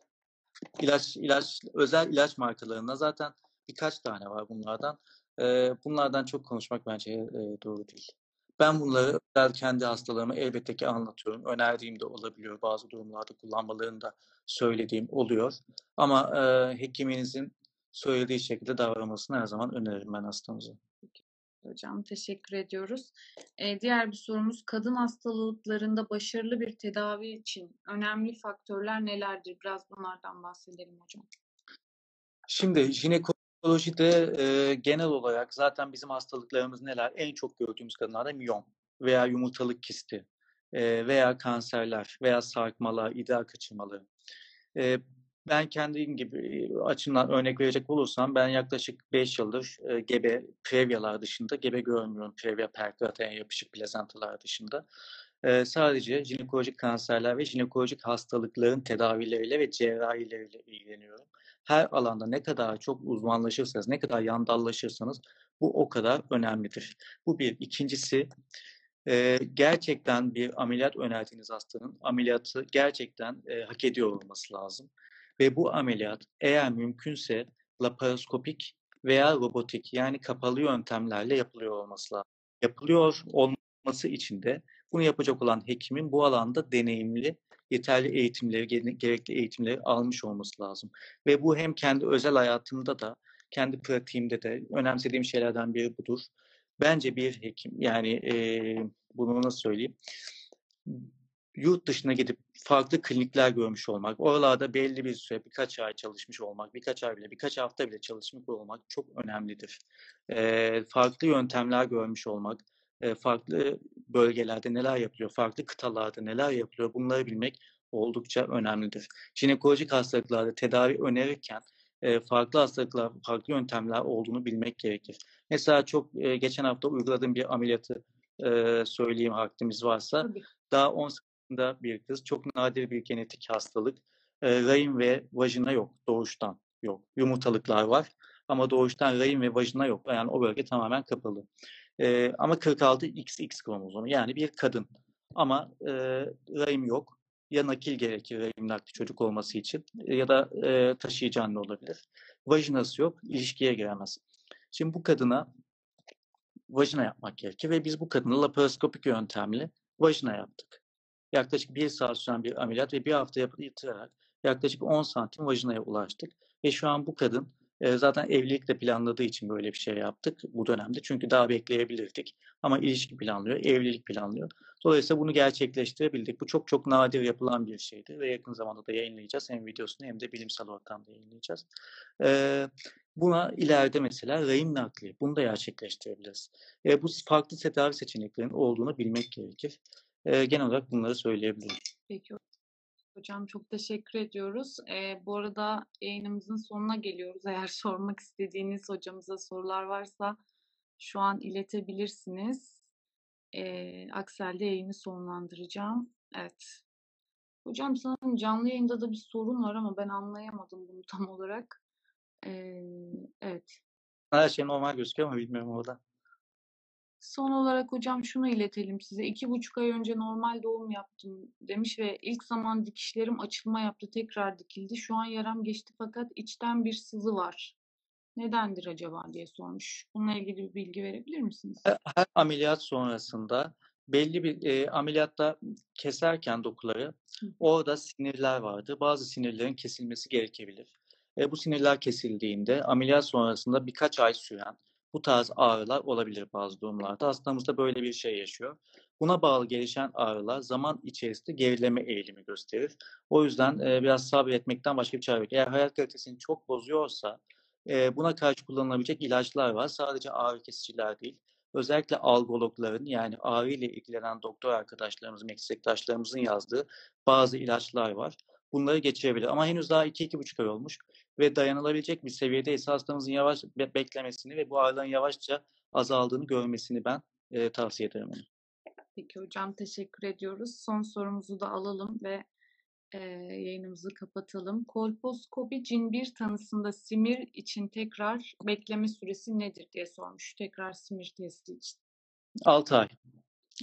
İlaç, ilaç, özel ilaç markalarında zaten birkaç tane var bunlardan. Ee, bunlardan çok konuşmak bence e, doğru değil. Ben bunları özel kendi hastalarıma elbette ki anlatıyorum. Önerdiğim de olabiliyor. Bazı durumlarda kullanmalarını da söylediğim oluyor. Ama e, hekiminizin söylediği şekilde davranmasını her zaman öneririm ben hastamıza. Hocam teşekkür ediyoruz. Ee, diğer bir sorumuz kadın hastalıklarında başarılı bir tedavi için önemli faktörler nelerdir? Biraz bunlardan bahsedelim hocam. Şimdi jinekolojide e, genel olarak zaten bizim hastalıklarımız neler? En çok gördüğümüz kadınlarda miyom veya yumurtalık kisti e, veya kanserler veya sarkmalar, idrar kaçırmaları. E, ben kendim gibi açımdan örnek verecek olursam ben yaklaşık 5 yıldır e, gebe prevyalar dışında gebe görmüyorum. Previa perkrataya yapışık plazantalar dışında. E, sadece jinekolojik kanserler ve jinekolojik hastalıkların tedavileriyle ve cerrahileriyle ilgileniyorum. Her alanda ne kadar çok uzmanlaşırsanız, ne kadar yandallaşırsanız bu o kadar önemlidir. Bu bir. İkincisi e, gerçekten bir ameliyat önerdiğiniz hastanın ameliyatı gerçekten e, hak ediyor olması lazım. Ve bu ameliyat eğer mümkünse laparoskopik veya robotik yani kapalı yöntemlerle yapılıyor olması lazım. Yapılıyor olması için de bunu yapacak olan hekimin bu alanda deneyimli, yeterli eğitimleri, gerekli eğitimleri almış olması lazım. Ve bu hem kendi özel hayatımda da, kendi pratiğimde de önemsediğim şeylerden biri budur. Bence bir hekim, yani e, bunu nasıl söyleyeyim, yurt dışına gidip farklı klinikler görmüş olmak, oralarda belli bir süre birkaç ay çalışmış olmak, birkaç ay bile, birkaç hafta bile çalışmış olmak çok önemlidir. E, farklı yöntemler görmüş olmak, e, farklı bölgelerde neler yapılıyor, farklı kıtalarda neler yapılıyor bunları bilmek oldukça önemlidir. Jinekolojik hastalıklarda tedavi önerirken e, farklı hastalıklar, farklı yöntemler olduğunu bilmek gerekir. Mesela çok e, geçen hafta uyguladığım bir ameliyatı e, söyleyeyim vaktimiz varsa. Tabii. Daha 10 yaşında bir kız. Çok nadir bir genetik hastalık. E, rahim ve vajina yok. Doğuştan yok. Yumurtalıklar var. Ama doğuştan rahim ve vajina yok. Yani o bölge tamamen kapalı. E, ama 46 XX kromozomu. Yani bir kadın. Ama e, rahim yok. Ya nakil gerekir rahim nakli çocuk olması için ya da e, taşıyıcı anne olabilir. Vajinası yok. ilişkiye giremez. Şimdi bu kadına vajina yapmak gerekir ve biz bu kadına laparoskopik yöntemle vajina yaptık yaklaşık bir saat süren bir ameliyat ve bir hafta yatırarak yaklaşık 10 santim vajinaya ulaştık. Ve şu an bu kadın e, zaten evlilik de planladığı için böyle bir şey yaptık bu dönemde. Çünkü daha bekleyebilirdik. Ama ilişki planlıyor, evlilik planlıyor. Dolayısıyla bunu gerçekleştirebildik. Bu çok çok nadir yapılan bir şeydi ve yakın zamanda da yayınlayacağız. Hem videosunu hem de bilimsel ortamda yayınlayacağız. Ee, buna ileride mesela rahim nakli, bunu da gerçekleştirebiliriz. Ee, bu farklı tedavi seçeneklerinin olduğunu bilmek gerekir. E, genel olarak bunları söyleyebilirim. Peki hocam çok teşekkür ediyoruz. E, bu arada yayınımızın sonuna geliyoruz. Eğer sormak istediğiniz hocamıza sorular varsa şu an iletebilirsiniz. E, Aksel'de yayını sonlandıracağım. Evet. Hocam sanırım canlı yayında da bir sorun var ama ben anlayamadım bunu tam olarak. Ee, evet. Her şey normal gözüküyor ama bilmiyorum orada. Son olarak hocam şunu iletelim size. İki buçuk ay önce normal doğum yaptım demiş ve ilk zaman dikişlerim açılma yaptı. Tekrar dikildi. Şu an yaram geçti fakat içten bir sızı var. Nedendir acaba diye sormuş. Bununla ilgili bir bilgi verebilir misiniz? Her ameliyat sonrasında belli bir e, ameliyatta keserken dokuları orada sinirler vardı. Bazı sinirlerin kesilmesi gerekebilir. E, bu sinirler kesildiğinde ameliyat sonrasında birkaç ay süren bu tarz ağrılar olabilir bazı durumlarda. Hastamızda böyle bir şey yaşıyor. Buna bağlı gelişen ağrılar zaman içerisinde gerileme eğilimi gösterir. O yüzden e, biraz sabretmekten başka bir çare yok. Eğer hayat kalitesini çok bozuyorsa e, buna karşı kullanılabilecek ilaçlar var. Sadece ağrı kesiciler değil. Özellikle algologların yani ağrı ile ilgilenen doktor arkadaşlarımızın, meslektaşlarımızın yazdığı bazı ilaçlar var. Bunları geçirebilir. Ama henüz daha 2-2,5 ay olmuş ve dayanılabilecek bir seviyede ise hastamızın yavaş beklemesini ve bu ağrıların yavaşça azaldığını görmesini ben e, tavsiye ederim. Ona. Peki hocam teşekkür ediyoruz. Son sorumuzu da alalım ve e, yayınımızı kapatalım. Kolposkopi cin bir tanısında simir için tekrar bekleme süresi nedir diye sormuş. Tekrar simir testi için. 6 ay.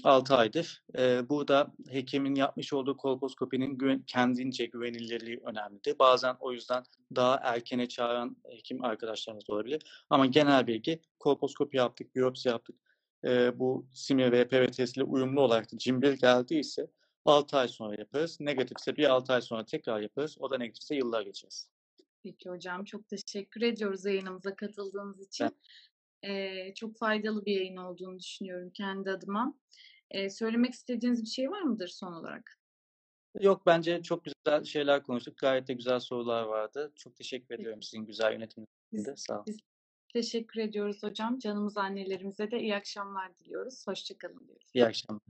6 aydır. Eee, burada hekimin yapmış olduğu kolposkopinin güven kendince güvenilirliği önemlidir. Bazen o yüzden daha erkene çağıran hekim arkadaşlarımız da olabilir. Ama genel bilgi kolposkopi yaptık, biyopsi yaptık. Eee, bu simya ve PV testiyle uyumlu olarak da cimri geldiyse 6 ay sonra yaparız. Negatifse bir 6 ay sonra tekrar yaparız. O da negatifse yıllar geçeriz. Peki hocam, çok teşekkür ediyoruz yayınımıza katıldığınız için. Eee, çok faydalı bir yayın olduğunu düşünüyorum kendi adıma. Eee, söylemek istediğiniz bir şey var mıdır son olarak? Yok, bence çok güzel şeyler konuştuk. Gayet de güzel sorular vardı. Çok teşekkür ediyorum sizin güzel yönetiminiz Biz için de. Sağ olun. biz teşekkür ediyoruz hocam. Canımız annelerimize de iyi akşamlar diliyoruz. Hoşça kalın diyoruz. İyi akşamlar.